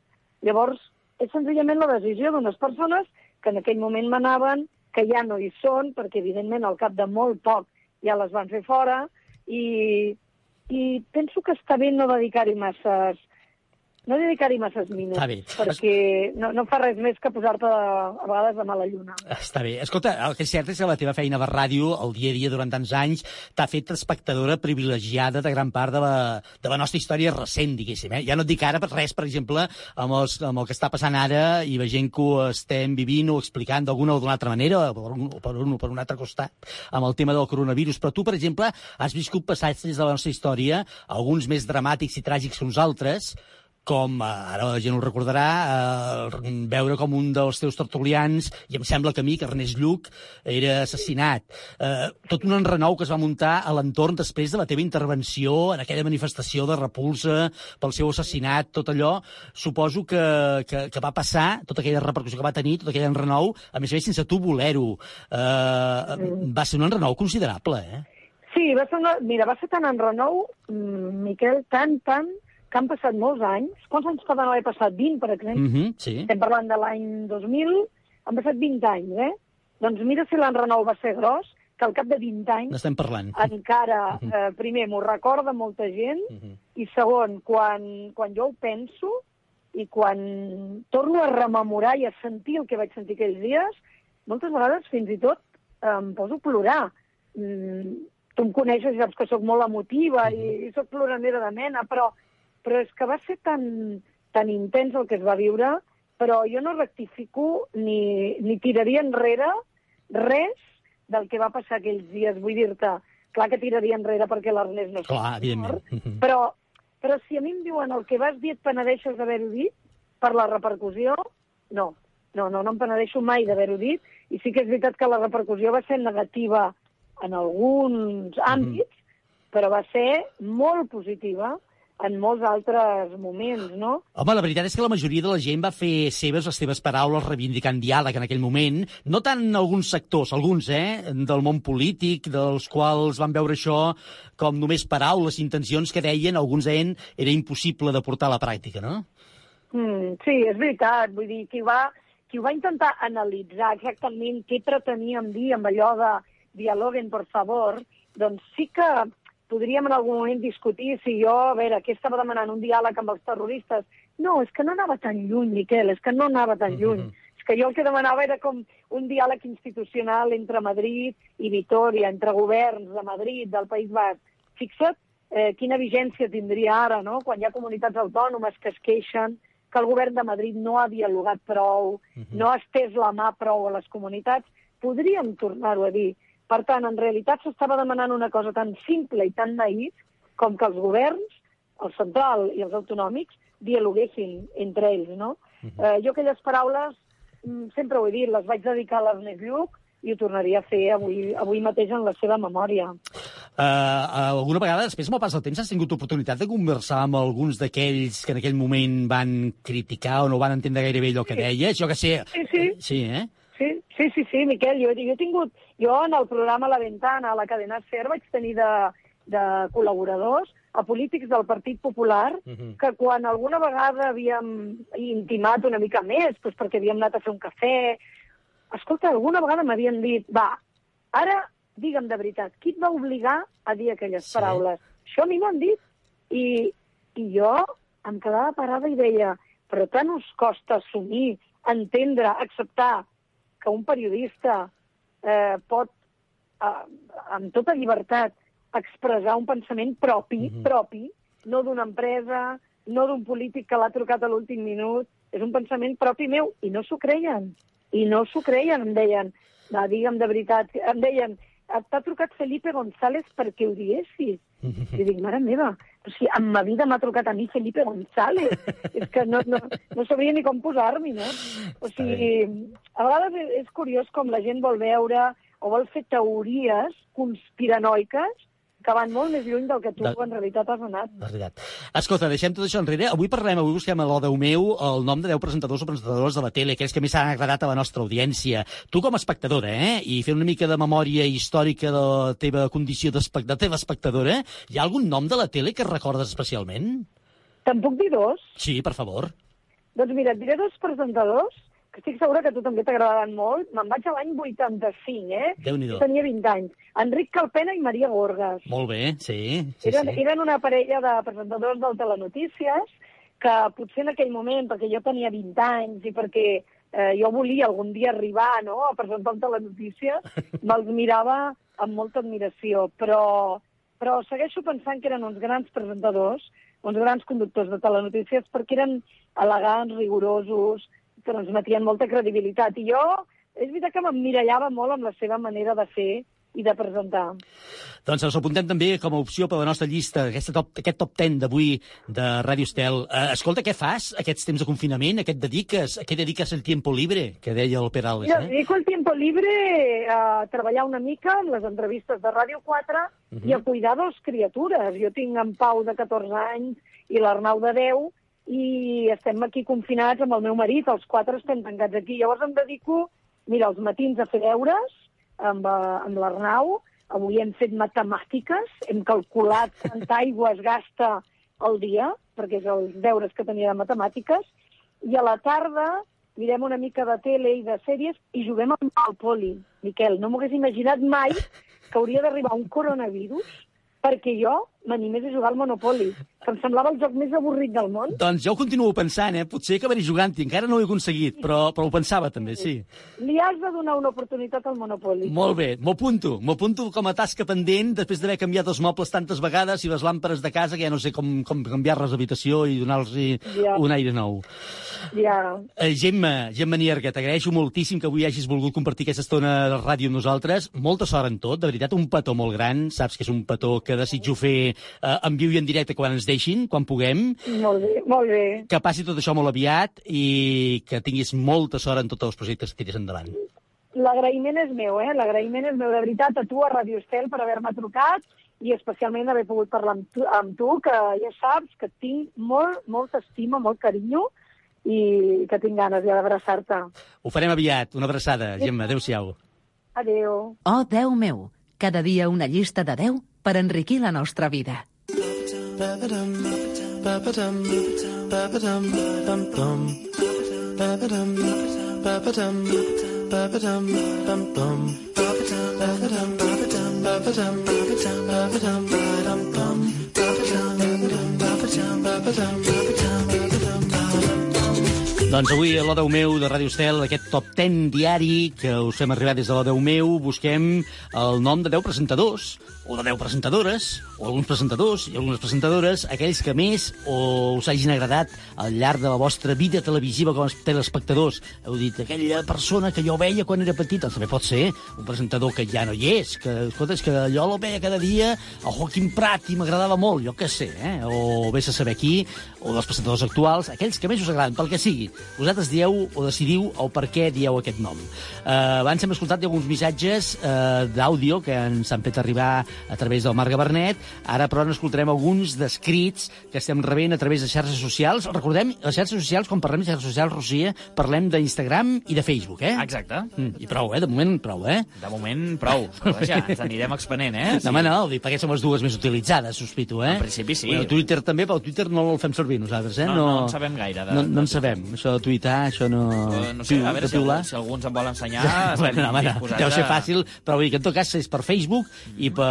Llavors, és senzillament la decisió d'unes persones que en aquell moment manaven, que ja no hi són, perquè evidentment al cap de molt poc ja les van fer fora, i, i penso que està bé no dedicar-hi masses no dedicar-hi masses minuts, Està bé. perquè no, no fa res més que posar-te a, vegades de mala lluna. Està bé. Escolta, el que és cert és que la teva feina de ràdio, el dia a dia durant tants anys, t'ha fet espectadora privilegiada de gran part de la, de la nostra història recent, diguéssim. Eh? Ja no et dic ara res, per exemple, amb, els, amb el que està passant ara i veient que ho estem vivint o explicant d'alguna o d'una altra manera, o per un, o per un o per un altre costat, amb el tema del coronavirus. Però tu, per exemple, has viscut passatges de la nostra història, alguns més dramàtics i tràgics que uns altres, com, eh, ara la gent ho recordarà, eh, veure com un dels teus tertulians, i em sembla que a mi, que Ernest Lluc, era assassinat. Eh, tot un enrenou que es va muntar a l'entorn després de la teva intervenció en aquella manifestació de repulsa pel seu assassinat, tot allò, suposo que, que, que va passar, tota aquella repercussió que va tenir, tot aquell enrenou, a més a més sense tu voler-ho. Eh, va ser un enrenou considerable, eh? Sí, va ser una... mira, va ser tan enrenou, mm, Miquel, tan, tan, que han passat molts anys. Quants anys poden haver passat? 20, per exemple? Mm -hmm, sí. Estem parlant de l'any 2000, han passat 20 anys, eh? Doncs mira si l'enrenou va ser gros, que al cap de 20 anys N'estem parlant. encara, eh, primer, m'ho recorda molta gent, i segon, quan, quan jo ho penso i quan torno a rememorar i a sentir el que vaig sentir aquells dies, moltes vegades fins i tot eh, em poso a plorar. Mm, tu em coneixes i saps que sóc molt emotiva i, i sóc ploranera de mena, però, però és que va ser tan, tan intens el que es va viure, però jo no rectifico ni, ni tiraria enrere res del que va passar aquells dies. Vull dir-te, clar que tiraria enrere perquè l'Ernest no Clar, evidentment. però, però si a mi em diuen el que vas dir et penedeixes d'haver-ho dit per la repercussió, no. No, no, no em penedeixo mai d'haver-ho dit. I sí que és veritat que la repercussió va ser negativa en alguns àmbits, però va ser molt positiva en molts altres moments, no? Home, la veritat és que la majoria de la gent va fer seves les teves paraules reivindicant diàleg en aquell moment, no tant alguns sectors, alguns, eh, del món polític, dels quals van veure això com només paraules, intencions que deien, alguns deien, era impossible de portar a la pràctica, no? Mm, sí, és veritat. Vull dir, qui va, qui va intentar analitzar exactament què preteníem dir amb allò de dialoguen, por favor, doncs sí que podríem en algun moment discutir si jo, a veure, què estava demanant un diàleg amb els terroristes. No, és que no anava tan lluny, Miquel, és que no anava tan lluny. Mm -hmm. És que jo el que demanava era com un diàleg institucional entre Madrid i Vitoria, entre governs de Madrid, del País Basc. Fixa't eh, quina vigència tindria ara, no?, quan hi ha comunitats autònomes que es queixen que el govern de Madrid no ha dialogat prou, mm -hmm. no ha estès la mà prou a les comunitats, podríem tornar-ho a dir. Per tant, en realitat s'estava demanant una cosa tan simple i tan naïf com que els governs, el central i els autonòmics, dialoguessin entre ells, no? Uh -huh. eh, jo aquelles paraules, mm, sempre ho he dit, les vaig dedicar a l'Ernest Lluc i ho tornaria a fer avui, avui mateix en la seva memòria. Uh, alguna vegada, després, amb el pas del temps, has tingut oportunitat de conversar amb alguns d'aquells que en aquell moment van criticar o no van entendre gaire bé allò que Sí. deies? Jo que sé... Sí, sí. Sí, eh? Sí, sí, sí, sí Miquel, jo, jo he tingut... Jo en el programa La Ventana, a la cadena SER, vaig tenir de, de col·laboradors a polítics del Partit Popular Mhm. que quan alguna vegada havíem intimat una mica més, doncs perquè havíem anat a fer un cafè... Escolta, alguna vegada m'havien dit, va, ara digue'm de veritat, qui et va obligar a dir aquelles Sí. paraules? Això a mi m'ho han dit. I, I jo em quedava parada i deia, però tant us costa assumir, entendre, acceptar que un periodista eh, pot, eh, amb tota llibertat, expressar un pensament propi, Mhm. propi, no d'una empresa, no d'un polític que l'ha trucat a l'últim minut, és un pensament propi meu, i no s'ho creien. I no s'ho creien, em deien, no, digue'm de veritat, em deien, t'ha trucat Felipe González perquè ho diessis. I dic, mare meva, o sigui, en ma vida m'ha trucat a mi Felipe González. és que no, no, no sabria ni com posar-m'hi, no? O sigui, a vegades és- és curiós com la gent vol veure o vol fer teories conspiranoiques que van molt més lluny del que tu De- en realitat has anat. La veritat. Escolta, deixem tot això enrere. Avui parlem, avui busquem a l'Odeu meu el nom de 10 presentadors o presentadores de la tele, aquells que més s'han agradat a la nostra audiència. Tu com a espectadora, eh? I fent una mica de memòria històrica de la teva condició d'espec- de teva espectadora, hi ha algun nom de la tele que recordes especialment? Te'n puc dir dos? Sí, per favor. Doncs mira, et diré dos presentadors que estic segura que a tu també t'agradaran molt. Me'n vaig a l'any 85, eh? Déu-n'hi-do. Jo Tenia 20 anys. Enric Calpena i Maria Gorgas. Molt bé, sí. sí, eren, sí. eren una parella de presentadors del Telenotícies que potser en aquell moment, perquè jo tenia 20 anys i perquè eh, jo volia algun dia arribar no, a presentar el Telenotícies, me'ls mirava amb molta admiració, però, però segueixo pensant que eren uns grans presentadors, uns grans conductors de telenotícies, perquè eren elegants, rigorosos, transmetien molta credibilitat. I jo, és veritat que m'emmirallava molt amb la seva manera de fer i de presentar. Doncs ens apuntem també com a opció per la nostra llista, aquesta top, aquest top 10 d'avui de Ràdio Estel. Eh, escolta, què fas aquests temps de confinament? A què et dediques? A què dediques el tiempo libre? Que deia el Pere Alves, Mira, eh? dedico el tiempo libre a treballar una mica en les entrevistes de Ràdio 4 Mhm. i a cuidar dos criatures. Jo tinc en Pau de 14 anys i l'Arnau de 10 i estem aquí confinats amb el meu marit, els quatre estem tancats aquí. Llavors em dedico, mira, els matins a fer deures amb, eh, amb l'Arnau, avui hem fet matemàtiques, hem calculat quanta aigua es gasta al dia, perquè és els deures que tenia de matemàtiques, i a la tarda mirem una mica de tele i de sèries i juguem al Monopoly. Miquel, no m'ho hagués imaginat mai que hauria d'arribar un coronavirus perquè jo m'animés a jugar al Monopoly, que em semblava el joc més avorrit del món. Doncs jo ho continuo pensant, eh? Potser acabaré jugant-hi. Encara no ho he aconseguit, però, però ho pensava també, sí. Li has de donar una oportunitat al Monopoly. Molt bé, m'ho apunto. M'ho apunto com a tasca pendent després d'haver canviat els mobles tantes vegades i les làmperes de casa que ja no sé com, com canviar-les d'habitació i donar-los Ja. un aire nou. Ja, Eh, Gemma, Gemma Nierga, t'agraeixo moltíssim que avui hagis volgut compartir aquesta estona de ràdio amb nosaltres. Molta sort en tot, de veritat, un petó molt gran. Saps que és un petó que desitjo fer eh, en viu i en directe quan ens deixin, quan puguem. molt bé, molt bé. Que passi tot això molt aviat i que tinguis molta sort en tots els projectes que tiris endavant. L'agraïment és meu, eh? L'agraïment és meu, de veritat, a tu, a Radio Estel, per haver-me trucat i especialment haver pogut parlar amb tu, amb tu, que ja saps que tinc molt, molta estima, molt carinyo i que tinc ganes ja d'abraçar-te. Ho farem aviat. Una abraçada, Gemma. Adéu-siau. Adéu. Oh, Déu meu! Cada dia una llista de 10 per enriquir la nostra vida. Doncs avui a l'Odeu meu de Ràdio Estel, aquest top 10 diari que us fem arribar des de l'Odeu meu, busquem el nom de 10 presentadors, o de 10 presentadores, o alguns presentadors i algunes presentadores, aquells que més o us hagin agradat al llarg de la vostra vida televisiva com a telespectadors. Heu dit, aquella persona que jo veia quan era petit, doncs també pot ser un presentador que ja no hi és, que, escolta, és que jo el veia cada dia, el Joaquim Prat, i m'agradava molt, jo què sé, eh? o vés a saber qui, o dels presentadors actuals, aquells que més us agraden, pel que sigui. Vosaltres dieu o decidiu el per què dieu aquest nom. Uh, abans hem escoltat alguns missatges uh, d'àudio que ens han fet arribar a través del Marc Gabernet, ara però n'escoltarem alguns d'escrits que estem rebent a través de xarxes socials. Recordem, les xarxes socials, quan parlem de xarxes socials, Rosia, parlem d'Instagram i de Facebook, eh? Exacte. Mm, I prou, eh? De moment, prou, eh? De moment, prou. Però vaja, ens anirem expanent, eh? No, home, no, dic, perquè som les dues més utilitzades, sospito, eh? En principi sí. Bueno, Twitter també, però Twitter no el fem servir nosaltres, eh? No, no en sabem gaire de- no, no en sabem. Això de tuitar, això no... Eh, No sé, a veure si, algú, si algú ens en vol ensenyar... bueno, no, no, deu ser fàcil, però vull dir que en tot cas és per Facebook i per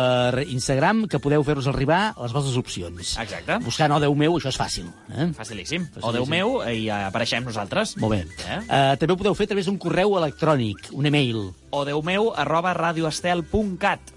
Instagram que podeu fer-nos arribar les vostres opcions. Exacte. Buscant o Déu meu, això és fàcil. Eh? Facilíssim. O Facilíssim. Déu meu, i apareixem nosaltres. Molt bé. Eh? Uh, també ho podeu fer a través d'un correu electrònic, un email. O Déu meu, arroba radioestel.cat.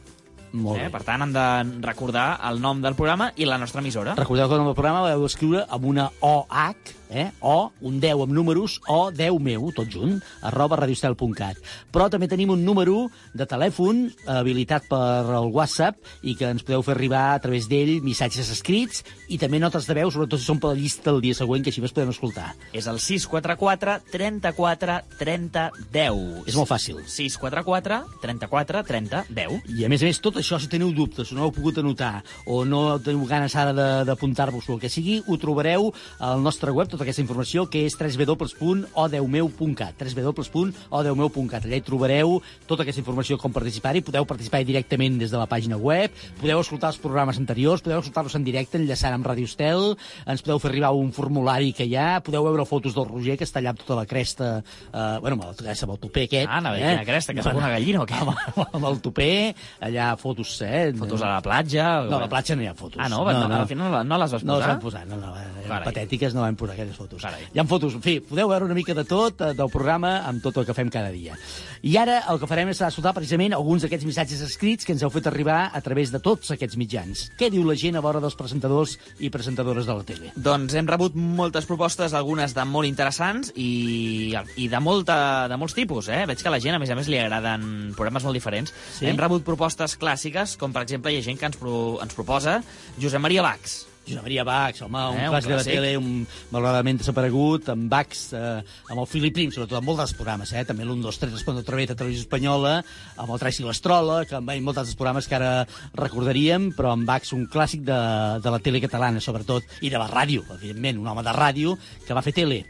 Molt Eh? bé. Per tant, hem de recordar el nom del programa i la nostra emissora. Recordeu que el programa l'heu d'escriure amb una OH, eh? O, un 10 amb números, o 10 meu, tot junt, arroba radiostel.cat. Però també tenim un número de telèfon habilitat per el WhatsApp i que ens podeu fer arribar a través d'ell missatges escrits i també notes de veu, sobretot si són per la llista del dia següent, que així més podem escoltar. És el 644 34 30 10. És molt fàcil. 644 34 30 10. I a més a més, tot això, si teniu dubtes, no heu pogut anotar, o no teniu ganes ara de- d'apuntar-vos o el que sigui, ho trobareu al nostre web, tota aquesta informació, que és www.odeumeu.cat www.odeumeu.cat Allà hi trobareu tota aquesta informació com participar-hi, podeu participar directament des de la pàgina web, podeu escoltar els programes anteriors, podeu escoltar-los en directe enllaçant amb Radio Estel, ens podeu fer arribar un formulari que hi ha, podeu veure fotos del Roger, que està allà amb tota la cresta, eh, bueno, amb el, amb el tupé aquest. Ah, dir, quina cresta, que sóc una gallina o què? Amb, amb el tupé, allà fotos, eh? Fotos a la platja? No, a la platja no hi ha fotos. Ah, no? no, no. Al final no, no les vas posar? No les vam posar, no, no, eren patètiques, no vam posar aquelles fotos. Carai. Hi ha fotos, en fi, podeu veure una mica de tot, eh, del programa, amb tot el que fem cada dia. I ara el que farem és escoltar precisament alguns d'aquests missatges escrits que ens heu fet arribar a través de tots aquests mitjans. Què diu la gent a vora dels presentadors i presentadores de la tele? Doncs hem rebut moltes propostes, algunes de molt interessants i, i de, molta, de molts tipus. Eh? Veig que a la gent, a més a més, li agraden programes molt diferents. Sí? Hem rebut propostes clàssiques, com per exemple hi ha gent que ens, pro, ens proposa Josep Maria Bax. Josep Maria Bax, home, un, Eh, un clàssic de la tele, un malauradament desaparegut, amb Bax, eh, amb el Philip Prim, sobretot amb molts dels programes, eh? també l'1, 2, 3, Respondo otra vez a Televisió Espanyola, amb el Tracy l'Astrola, que amb molts altres programes que ara recordaríem, però amb Bax un clàssic de, de la tele catalana, sobretot, i de la ràdio, evidentment, un home de ràdio que va fer tele.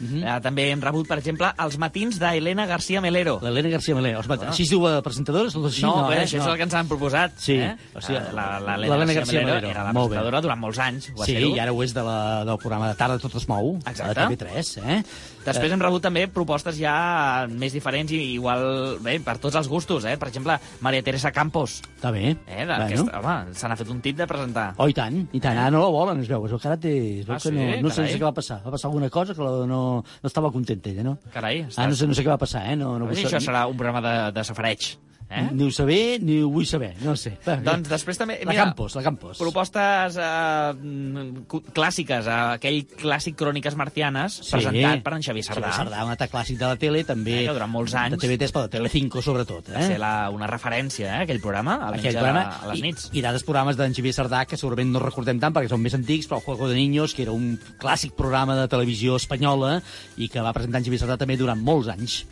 Mm. Eh, també hem rebut, per exemple, Els matins d'Helena García Melero. L'Helena García Melero. Els mat... Ah. Així es diu la presentadora? No, no, no, bé, eh? això no. és el que ens han proposat. Sí, eh? o sigui, la, la, l'Helena García Melero. era la Molt bé. presentadora durant molts anys. Sí, i ara ho és de la, del programa de tarda Tot es mou, Exacte. a TV3, eh? Després hem rebut també propostes ja més diferents i igual, bé, per tots els gustos, eh? Per exemple, Maria Teresa Campos. Està bé. Eh, Bueno. Home, se n'ha fet un tip de presentar. Oh, i tant, i tant. Ah, no la volen, es veu. Es veu que ara té... Es veu Ah, que sí? no, no sé què va passar. Va passar alguna cosa que la, no, no estava contenta, ella, no? Carai, Ah, no sé, no sé què va passar, eh? No, no, No, això serà un programa de, de safareig. Eh? Ni ho saber, ni ho vull saber, no sé. Va, Doncs després també... La Campos, la Campos. Propostes eh, clàssiques, eh, aquell clàssic Cròniques Marcianes, Sí. presentat per en Xavier Sardà. Xavier Sardà, un altre clàssic de la tele, també. Eh, durant molts anys- De TV3, però de Telecinco, sobretot. Va Eh? ser la, una referència, eh, aquell programa, a, Aquell programa, a les i, nits. i d'altres programes d'en Xavier Sardà que segurament no recordem tant perquè són més antics, però el Juego de Niños, que era un clàssic programa de televisió espanyola i que va presentar en Xavier Sardà també durant molts anys.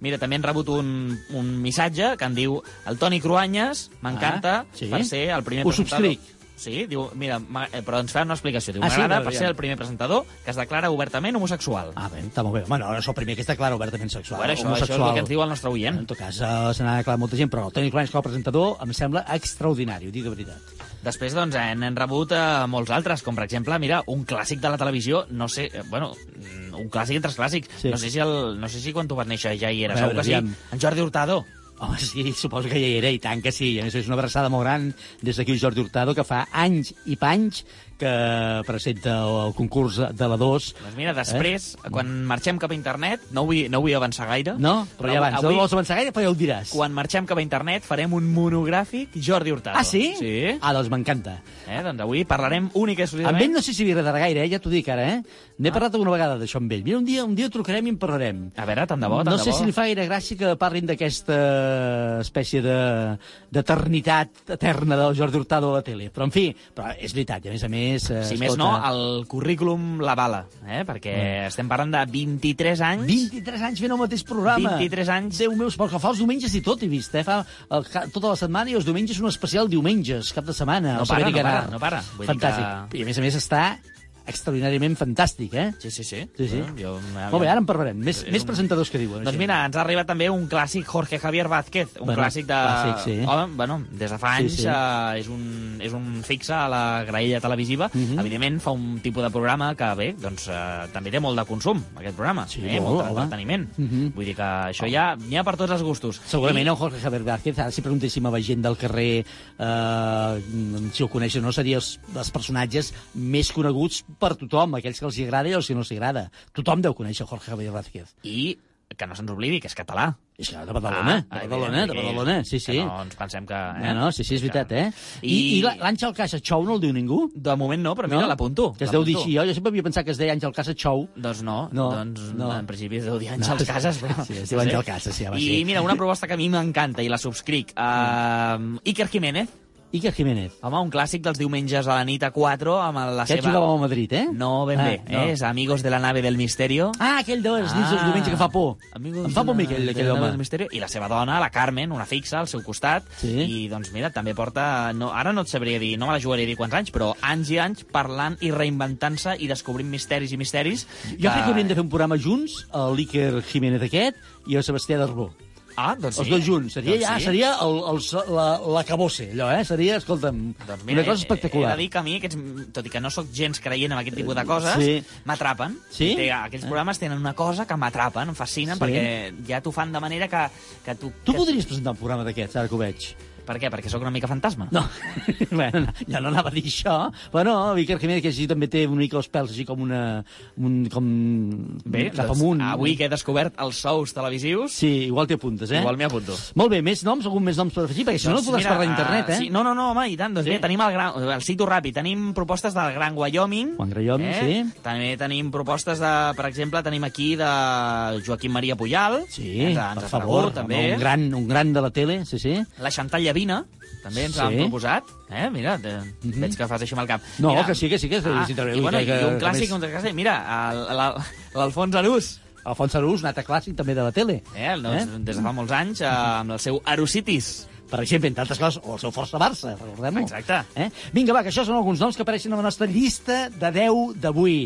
Mira, també han rebut un, un missatge que en diu el Toni Cruanyes, m'encanta, Ah, sí? per ser el primer Ho presentador. subscric. Sí, diu, mira, eh, però ens fa una explicació. Diu, Ah, sí? m'agrada per ser el primer presentador que es declara obertament homosexual. Ah, bé, està molt bé. Bueno, no és el primer que es declara obertament sexual. Bueno, això, això és homosexual. el que ens diu el nostre oient. En tot cas, uh, se n'ha declarat molta gent, però el Toni Cruanyes com a presentador em sembla extraordinari, ho dic de veritat. Després, doncs, en rebut eh, molts altres, com per exemple, mira, un clàssic de la televisió, no sé, eh, bueno, un clàssic entre els clàssics. Sí. No, sé si el, no sé si quan tu vas néixer ja hi era, segur que sí. En Jordi Hurtado. Home, sí, suposo que ja hi era, i tant que sí. A més, és una abraçada molt gran des d'aquí el Jordi Hurtado, que fa anys i panys que presenta el concurs de la 2. Doncs mira, després, eh? quan marxem cap a internet, no vull, no vull avançar gaire. No? Però ja abans, no vols avançar gaire, però ja ho diràs. Quan marxem cap a internet farem un monogràfic Jordi Hurtado. Ah, sí? Sí. Ah, doncs m'encanta. Eh, doncs avui parlarem únic i Amb exclusivament... ell no sé si li agradarà gaire, eh? ja t'ho dic ara, eh? N'he parlat alguna vegada d'això amb ell. Mira, un dia, un dia trucarem i en parlarem. A veure, tant de bo, tant no de sé bo. si li fa gaire gràcia que parlin d'aquesta espècie de d'eternitat eterna del Jordi Hurtado a la tele. Però, en fi, però és veritat, i a més a més... Eh, Si més no, el currículum l'avala, eh? perquè Mm. estem parlant de 23 anys... 23 anys fent el mateix programa. 23 anys. Déu meu, pel que fa els diumenges i tot, he vist, eh? Fa el, tota la setmana i els diumenges un especial diumenges, cap de setmana. No al saber para, no para, no para. Vull dir Fantàstic. que- I a més a més està extraordinàriament fantàstic, eh? Sí, sí, sí. Sí, sí. Bueno, jo, Molt bé, ara en parlarem. Més, És més un- presentadors que diuen. Doncs mira, ens ha arribat també un clàssic Jorge Javier Vázquez, un Bueno, clàssic de... clàssic, sí. Home, bueno, des de fa Sí, anys sí. eh, és, un, és un fixe a la graella televisiva. Mhm. Evidentment fa un tipus de programa que, bé, doncs eh, també té molt de consum, aquest programa. Sí, eh? molt, molt home. d'entreteniment. Mhm. Vull dir que això ja n'hi ha per tots els gustos. Segurament el Jorge Javier Vázquez, ara si preguntéssim a la gent del carrer eh, si el coneixen o no, serien els, els personatges més coneguts per tothom, aquells que els agrada i els que no els agrada. Tothom deu conèixer Jorge Javier Vázquez. I que no se'ns oblidi, que és català. És que de Badalona, Ah, de Badalona, de evidentment, Badalona, sí, sí. Que no ens pensem que... Eh? No, no, sí, sí, és veritat, eh? I, I- i l'Àngel Casa Chou no el diu ningú? De moment no, però mira, l'apunto. Que es deu dir així, jo, jo sempre havia pensat que es deia Àngel Casa Chou. Doncs no, No, doncs no. en principi es deu dir Àngels Casas, però... Sí, es diu Àngel Casas, sí, home, I sí. mira, una proposta que a mi m'encanta i la subscric. Uh, Iker Jiménez, Iker Jiménez. Home, un clàssic dels diumenges a la nit a 4 amb la Aquest seva... jugava al Madrid, eh? No, ben Ah, bé. no. Eh? És Amigos de la nave del misterio. Ah, aquell de les nits dels diumenge que fa por. Amigos Em fa por a mi aquell, aquell home. del misterio. I la seva dona, la Carmen, una fixa al seu costat. Sí. I, doncs, mira, també porta... No, ara no et sabria dir, no me la jugaria a dir quants anys, però anys i anys parlant i reinventant-se i descobrint misteris i misteris. Jo crec que hauríem de fer un programa junts, l'Iker Jiménez aquest i el Sebastià Darbó. Ah, doncs sí. Els dos junts. Seria, Doncs ja, sí. seria el, el, la, la cabose, allò, eh? Seria, escolta'm, Doncs una cosa he- espectacular. He de dir que a mi, aquests, tot i que no sóc gens creient en aquest tipus de coses, Sí. m'atrapen. Sí? Té, aquells programes tenen una cosa que m'atrapen, em fascinen, Sí? perquè ja t'ho fan de manera que, que tu... Tu que... podries presentar un programa d'aquests, ara que ho veig. Per què? Perquè sóc una mica fantasma? No, bueno, no, ja no anava a dir això, però no, Iker Jiménez, que així també té una mica els pèls així com una... Un, com... Bé, cap doncs, amunt. avui que he descobert els sous televisius... Sí, igual t'hi apuntes, eh? Igual m'hi apunto. Molt bé, més noms, algun més noms per afegir? Perquè si no, no Doncs podràs mira, parlar d'internet, eh? Sí, no, no, no, home, i tant. Doncs Sí? bé, tenim el, gran, el cito ràpid. Tenim propostes del Gran Wyoming. Juan Wyoming, sí. També tenim propostes de, per exemple, tenim aquí de Joaquim Maria Pujal. Sí, ens, per ens ha favor, aparegut, també. un gran, un gran de la tele, sí, sí. La Chantal Llavina, també ens Sí. l'han proposat. Eh, mira, te, veig que fas així amb el cap. No, mira, que sí, que sí, que sí, ah, i, bueno, que- i un clàssic, un clàssic. Mira, l'Alfons Arús. Alfons Arús, un altre clàssic també de la tele. Eh, el, eh? Des de fa molts anys, eh, amb el seu Arusitis. Per exemple, entre altres coses, o el seu Força Barça, recordem-ho. Exacte. Eh? Vinga, va, que això són alguns noms que apareixen a la nostra llista de 10 d'avui.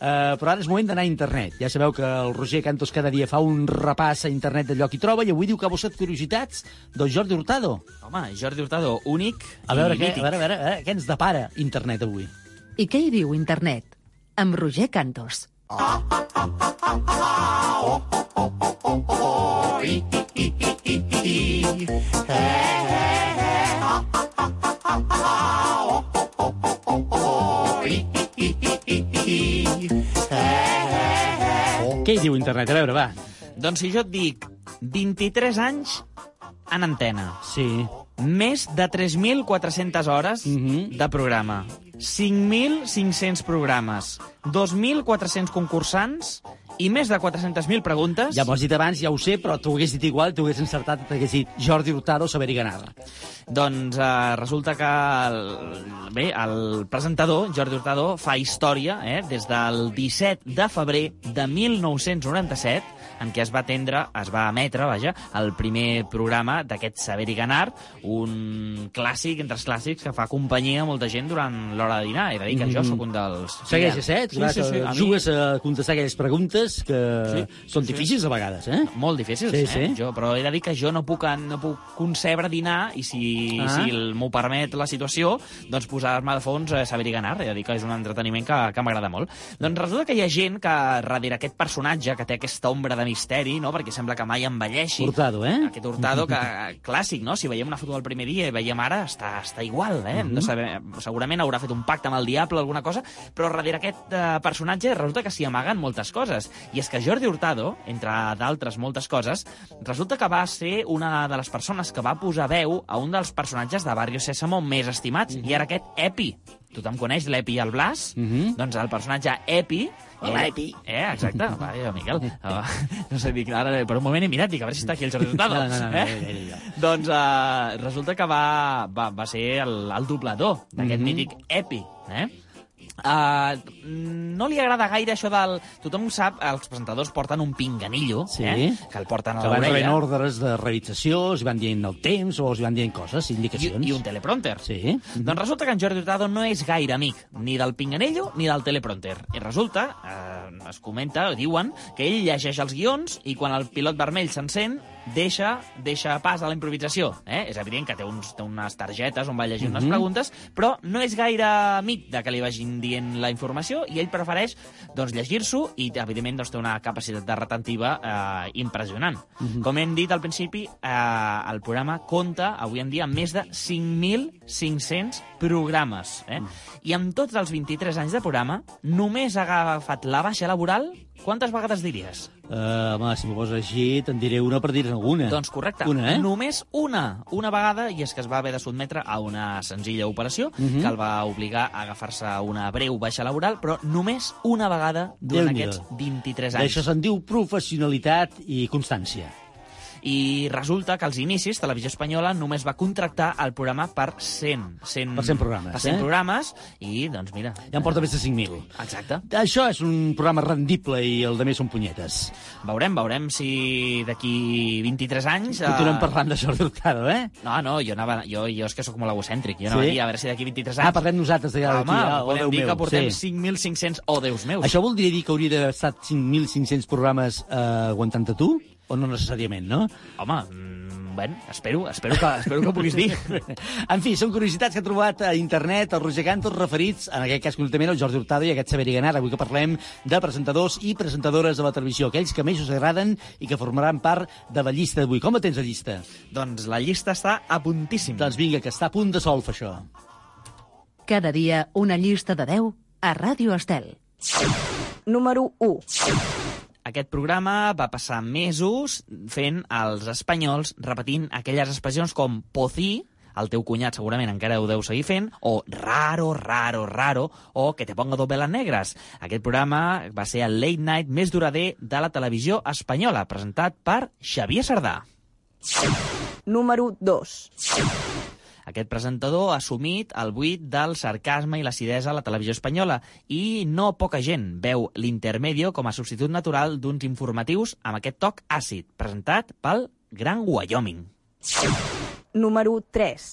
Uh, però ara és moment d'anar a internet. Ja sabeu que el Roger Cantos cada dia fa un repàs a internet d'allò que hi troba i avui diu que ha buscat curiositats del Jordi Hurtado. Home, Jordi Hurtado, únic A veure, i què, mític. a veure, a veure, a veure, què ens depara internet avui? I què hi diu internet? Amb Roger Cantos. Què hi diu internet? A veure, va. Doncs si jo et dic 23 anys en antena, Sí. més de 3.400 hores Mhm. de programa, 5.500 programes, 2.400 concursants i més de 400.000 preguntes... Ja m'ho has dit abans, ja ho sé, però t'ho hagués dit igual, t'ho hagués encertat, t'hagués dit Jordi Hurtado, saber i ganar. Doncs eh, resulta que el, bé, el presentador, Jordi Hurtado, fa història eh, des del 17 de febrer de 1997, en què es va atendre, es va emetre, vaja, el primer programa d'aquest Saber i Ganar, un clàssic entre els clàssics que fa companyia a molta gent durant l'hora de dinar. He de dir que jo Mhm. sóc un dels... Segueixes, eh? Sí, sí, sí. A Jugues a contestar aquelles preguntes que són difícils a vegades, eh? Molt difícils, Sí, eh? sí. Jo, però he de dir que jo no puc, no puc concebre dinar i si, Ah. si el- m'ho permet la situació, doncs posar-me de fons a saber i ganar. He de dir que és un entreteniment que, que m'agrada molt. Doncs resulta que hi ha gent que darrere aquest personatge, que té aquesta ombra de misteri, no? perquè sembla que mai envelleixi, Hurtado, eh? aquest Hurtado que, clàssic, no? Si veiem una foto del primer dia i veiem ara, està, està igual, eh? Hem de saber, segurament haurà fet un pacte amb el diable o alguna cosa, però darrere aquest eh, personatge resulta que s'hi amaguen moltes coses. I és que Jordi Hurtado, entre d'altres moltes coses, resulta que va ser una de les persones que va posar veu a un dels personatges de Barrio Sésamo més estimats, i era aquest Epi. Tothom coneix l'Epi i el Blas? Doncs el personatge Epi... Hola, era- Epi. Eh, exacte. Vaja, Miquel. Uh, no sé, dic, ara per un moment he mirat, dic, a veure si està aquí el Jordi Hurtado. No, no, no, no, eh? ja, ja, ja. Doncs uh, resulta que va, va, va ser el, el doblador d'aquest Mhm. mític Epi. Eh? Uh, no li agrada gaire això del... Tothom sap, els presentadors porten un pinganillo, Sí. eh? que el porten a Que van rebent l'orella. ordres de realització, els van dient el temps o els van dient coses, I, indicacions. I un teleprompter. Sí. Doncs resulta que en Jordi Hurtado no és gaire amic ni del pinganello ni del teleprompter. I resulta, eh, es comenta, diuen, que ell llegeix els guions i quan el pilot vermell s'encén, deixa, deixa pas a la improvisació. Eh? És evident que té, uns, té unes targetes on va llegir unes Mhm. preguntes, però no és gaire amic de que li vagin dient la informació i ell prefereix doncs, llegir-s'ho i, evidentment, doncs, té una capacitat de retentiva eh, impressionant. Mhm. Com hem dit al principi, eh, el programa compta avui en dia amb més de 5.500 programes. Eh? I amb tots els 23 anys de programa, només ha agafat la baixa laboral, quantes vegades diries? Uh, home, si m'ho poses així, te'n diré una per dir-ne alguna. Doncs correcte, Una, eh? només una, una vegada, i és que es va haver de sotmetre a una senzilla operació Mhm. que el va obligar a agafar-se una breu baixa laboral, però només una vegada durant aquests 23 anys. D'això se'n diu professionalitat i constància. I resulta que als inicis Televisió Espanyola només va contractar el programa per 100. 100 Per 100 programes, Per 100 eh? programes, i, doncs, mira... Ja en porta més de 5.000. Exacte. Això és un programa rendible i el de més són punyetes. Veurem, veurem si d'aquí 23 anys... Continuem eh, parlant de Jordi Hurtado, eh? No, no, jo, anava, jo, jo és que sóc molt egocèntric. Jo anava Sí? a dir, a veure si d'aquí 23 anys... Ah, parlem nosaltres de Home, d'aquí, ah, oh, podem dir meu, que portem sí. 5.500... Oh, Déus meus. Això voldria dir que hauria d'haver estat 5.500 programes eh, aguantant-te tu? O no necessàriament, no? Home, mm, bueno, espero, espero que, espero que ho puguis dir. En fi, són curiositats que ha trobat a internet el Roger Cantos referits, en aquest cas concretament, al Jordi Hurtado i aquest Saber i Ganar, avui que parlem de presentadors i presentadores de la televisió, aquells que més us agraden i que formaran part de la llista d'avui. Com la tens, la llista? doncs la llista està a puntíssim. Doncs vinga, que està a punt de solfa, això. Cada dia una llista de 10 a Ràdio Estel. Número 1. Aquest programa va passar mesos fent els espanyols repetint aquelles expressions com pocí, el teu cunyat segurament encara ho deu seguir fent, o raro, raro, raro, o que te ponga dos veles negres. Aquest programa va ser el late night més durader de la televisió espanyola, presentat per Xavier Sardà. Número 2. Aquest presentador ha assumit el buit del sarcasme i l'acidesa a la televisió espanyola i no poca gent veu l'intermedio com a substitut natural d'uns informatius amb aquest toc àcid, presentat pel Gran Wyoming. Número 3.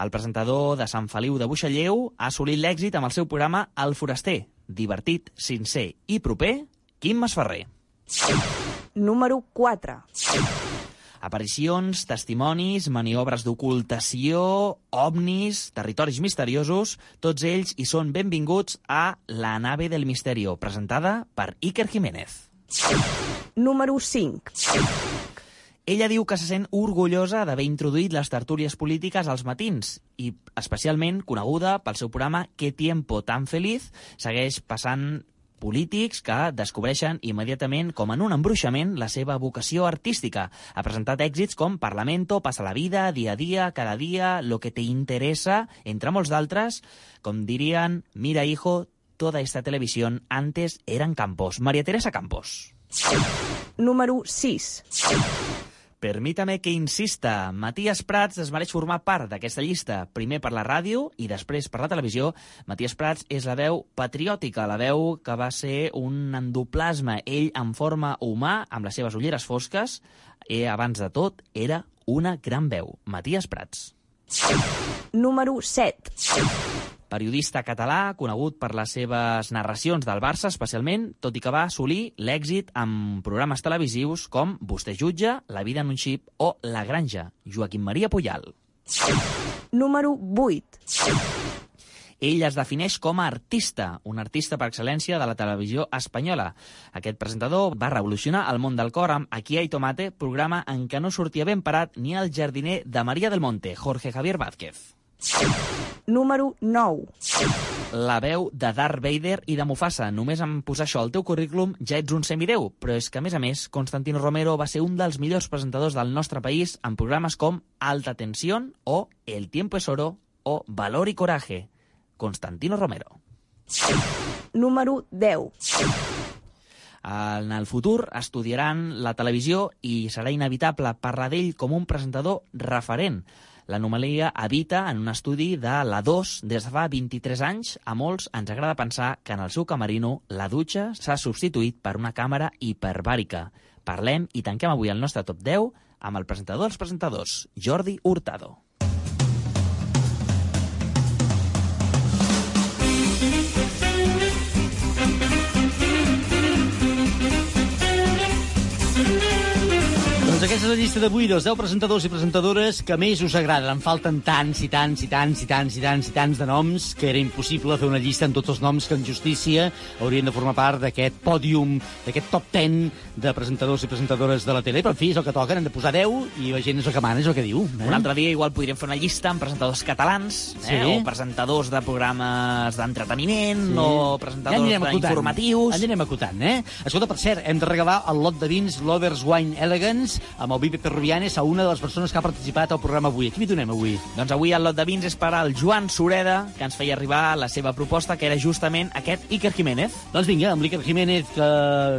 El presentador de Sant Feliu de Buixalleu ha assolit l'èxit amb el seu programa El Foraster, divertit, sincer i proper, Quim Masferrer. Número 4. Aparicions, testimonis, maniobres d'ocultació, ovnis, territoris misteriosos, tots ells hi són benvinguts a La nave del misterio, presentada per Iker Jiménez. Número 5. Ella diu que se sent orgullosa d'haver introduït les tertúlies polítiques als matins i especialment coneguda pel seu programa Qué tiempo tan feliz, segueix passant polítics que descobreixen immediatament com en un embruixament la seva vocació artística. Ha presentat èxits com Parlamento, Pasa la vida, Día a día, Cada día, Lo que te interesa, entre molts d'altres, com dirien, mira hijo, toda esta televisión antes eran Campos. María Teresa Campos. Número 6. Permítame que insista, Matías Prats es mereix formar part d'aquesta llista, primer per la ràdio i després per la televisió. Matías Prats és la veu patriòtica, la veu que va ser un endoplasma, ell en forma humà, amb les seves ulleres fosques, i abans de tot era una gran veu. Matías Prats. Número 7. Periodista català, conegut per les seves narracions del Barça especialment, tot i que va assolir l'èxit amb programes televisius com Vostè jutja, La vida en un xip o La granja, Joaquim Maria Puyal. Número 8. Ell es defineix com a artista, un artista per excel·lència de la televisió espanyola. Aquest presentador va revolucionar el món del cor amb Aquí hay tomate, programa en què no sortia ben parat ni el jardiner de Maria del Monte, Jorge Javier Vázquez. Número 9. La veu de Darth Vader i de Mufasa. Només en posar això al teu currículum ja ets un semideu, però és que, a més a més, Constantino Romero va ser un dels millors presentadors del nostre país en programes com Alta Tensión o El tiempo es oro o Valor y Coraje. Constantino Romero. Número 10. En el futur estudiaran la televisió i serà inevitable parlar d'ell com un presentador referent. L'anomalia habita en un estudi de la 2 des de fa 23 anys. A molts ens agrada pensar que en el seu camerino la dutxa s'ha substituït per una càmera hiperbàrica. Parlem i tanquem avui el nostre top 10 amb el presentador dels presentadors, Jordi Hurtado. Doncs aquesta és la llista d'avui dels 10 presentadors i presentadores que més us agraden. En falten tants i tants i tants i tants i tants i tants de noms que era impossible fer una llista amb tots els noms que en justícia haurien de formar part d'aquest pòdium, d'aquest top 10 de presentadors i presentadores de la tele. Però, en fi, és el que toquen, hem de posar 10 i la gent és el que mana, és el que diu. Eh? Un altre dia igual podríem fer una llista amb presentadors catalans, Sí. eh? o presentadors de programes d'entreteniment, Sí. o Ja presentadors acotant. d'informatius... Anirem acotant, eh? Escolta, per cert, hem de regalar el lot de vins Lovers Wine Elegance amb el Vipe Perrubianes a una de les persones que ha participat al programa avui. A qui li donem avui? Doncs avui el lot de vins és per al Joan Sureda, que ens feia arribar la seva proposta, que era justament aquest Iker Jiménez. Doncs vinga, amb l'Iker Jiménez, que,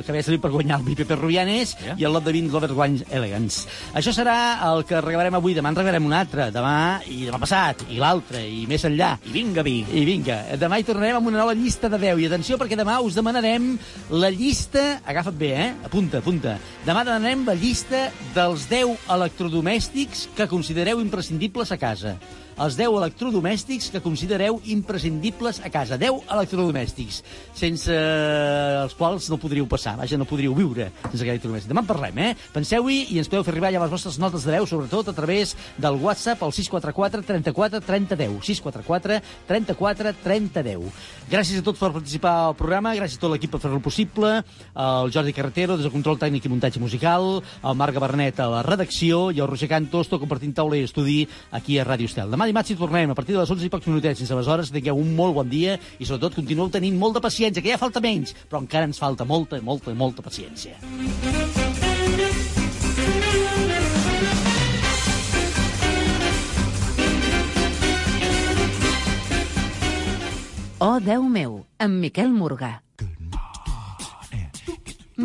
que havia servit per guanyar el Vipe Perrubianes, Ja. i el lot de vins Robert Wine Elegance. Això serà el que regalarem avui. Demà en regalarem un altre. Demà i demà passat, i l'altre, i més enllà. I vinga, vi. I vinga, demà hi tornarem amb una nova llista de 10. I atenció, perquè demà us demanarem la llista... Agafa't bé, eh? Apunta, apunta. Demà demanarem la llista dels 10 electrodomèstics que considereu imprescindibles a casa. Els 10 electrodomèstics que considereu imprescindibles a casa. 10 electrodomèstics, sense els quals no podríeu passar. Vaja, no podríeu viure sense aquest electrodomèstic. Demà en parlem, eh? Penseu-hi i ens podeu fer arribar ja les vostres notes de veu, sobretot a través del WhatsApp al 644 34 30 10. 644 34 30 10. Gràcies a tots per participar al programa, gràcies a tot l'equip per fer-lo possible, el Jordi Carretero, des del control tècnic i muntatge musical, el Marc Gabernet a la redacció i el Roger Cantos, tot compartint taula i estudi aquí a Ràdio Estel. Demà dimarts hi tornem a partir de les 11 i pocs minutets. Fins aleshores, tingueu un molt bon dia i sobretot continueu tenint molta paciència, que ja falta menys, però encara ens falta molta, molta, molta paciència. Oh, Déu meu, amb Miquel Morgà.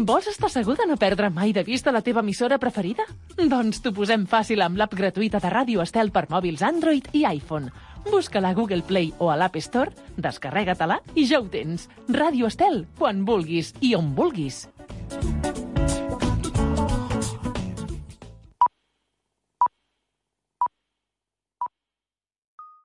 Vols estar segur de no perdre mai de vista la teva emissora preferida? Doncs t'ho posem fàcil amb l'app gratuïta de Ràdio Estel per mòbils Android i iPhone. Busca-la a Google Play o a l'App Store, descarrega-te-la i ja ho tens. Ràdio Estel, quan vulguis i on vulguis.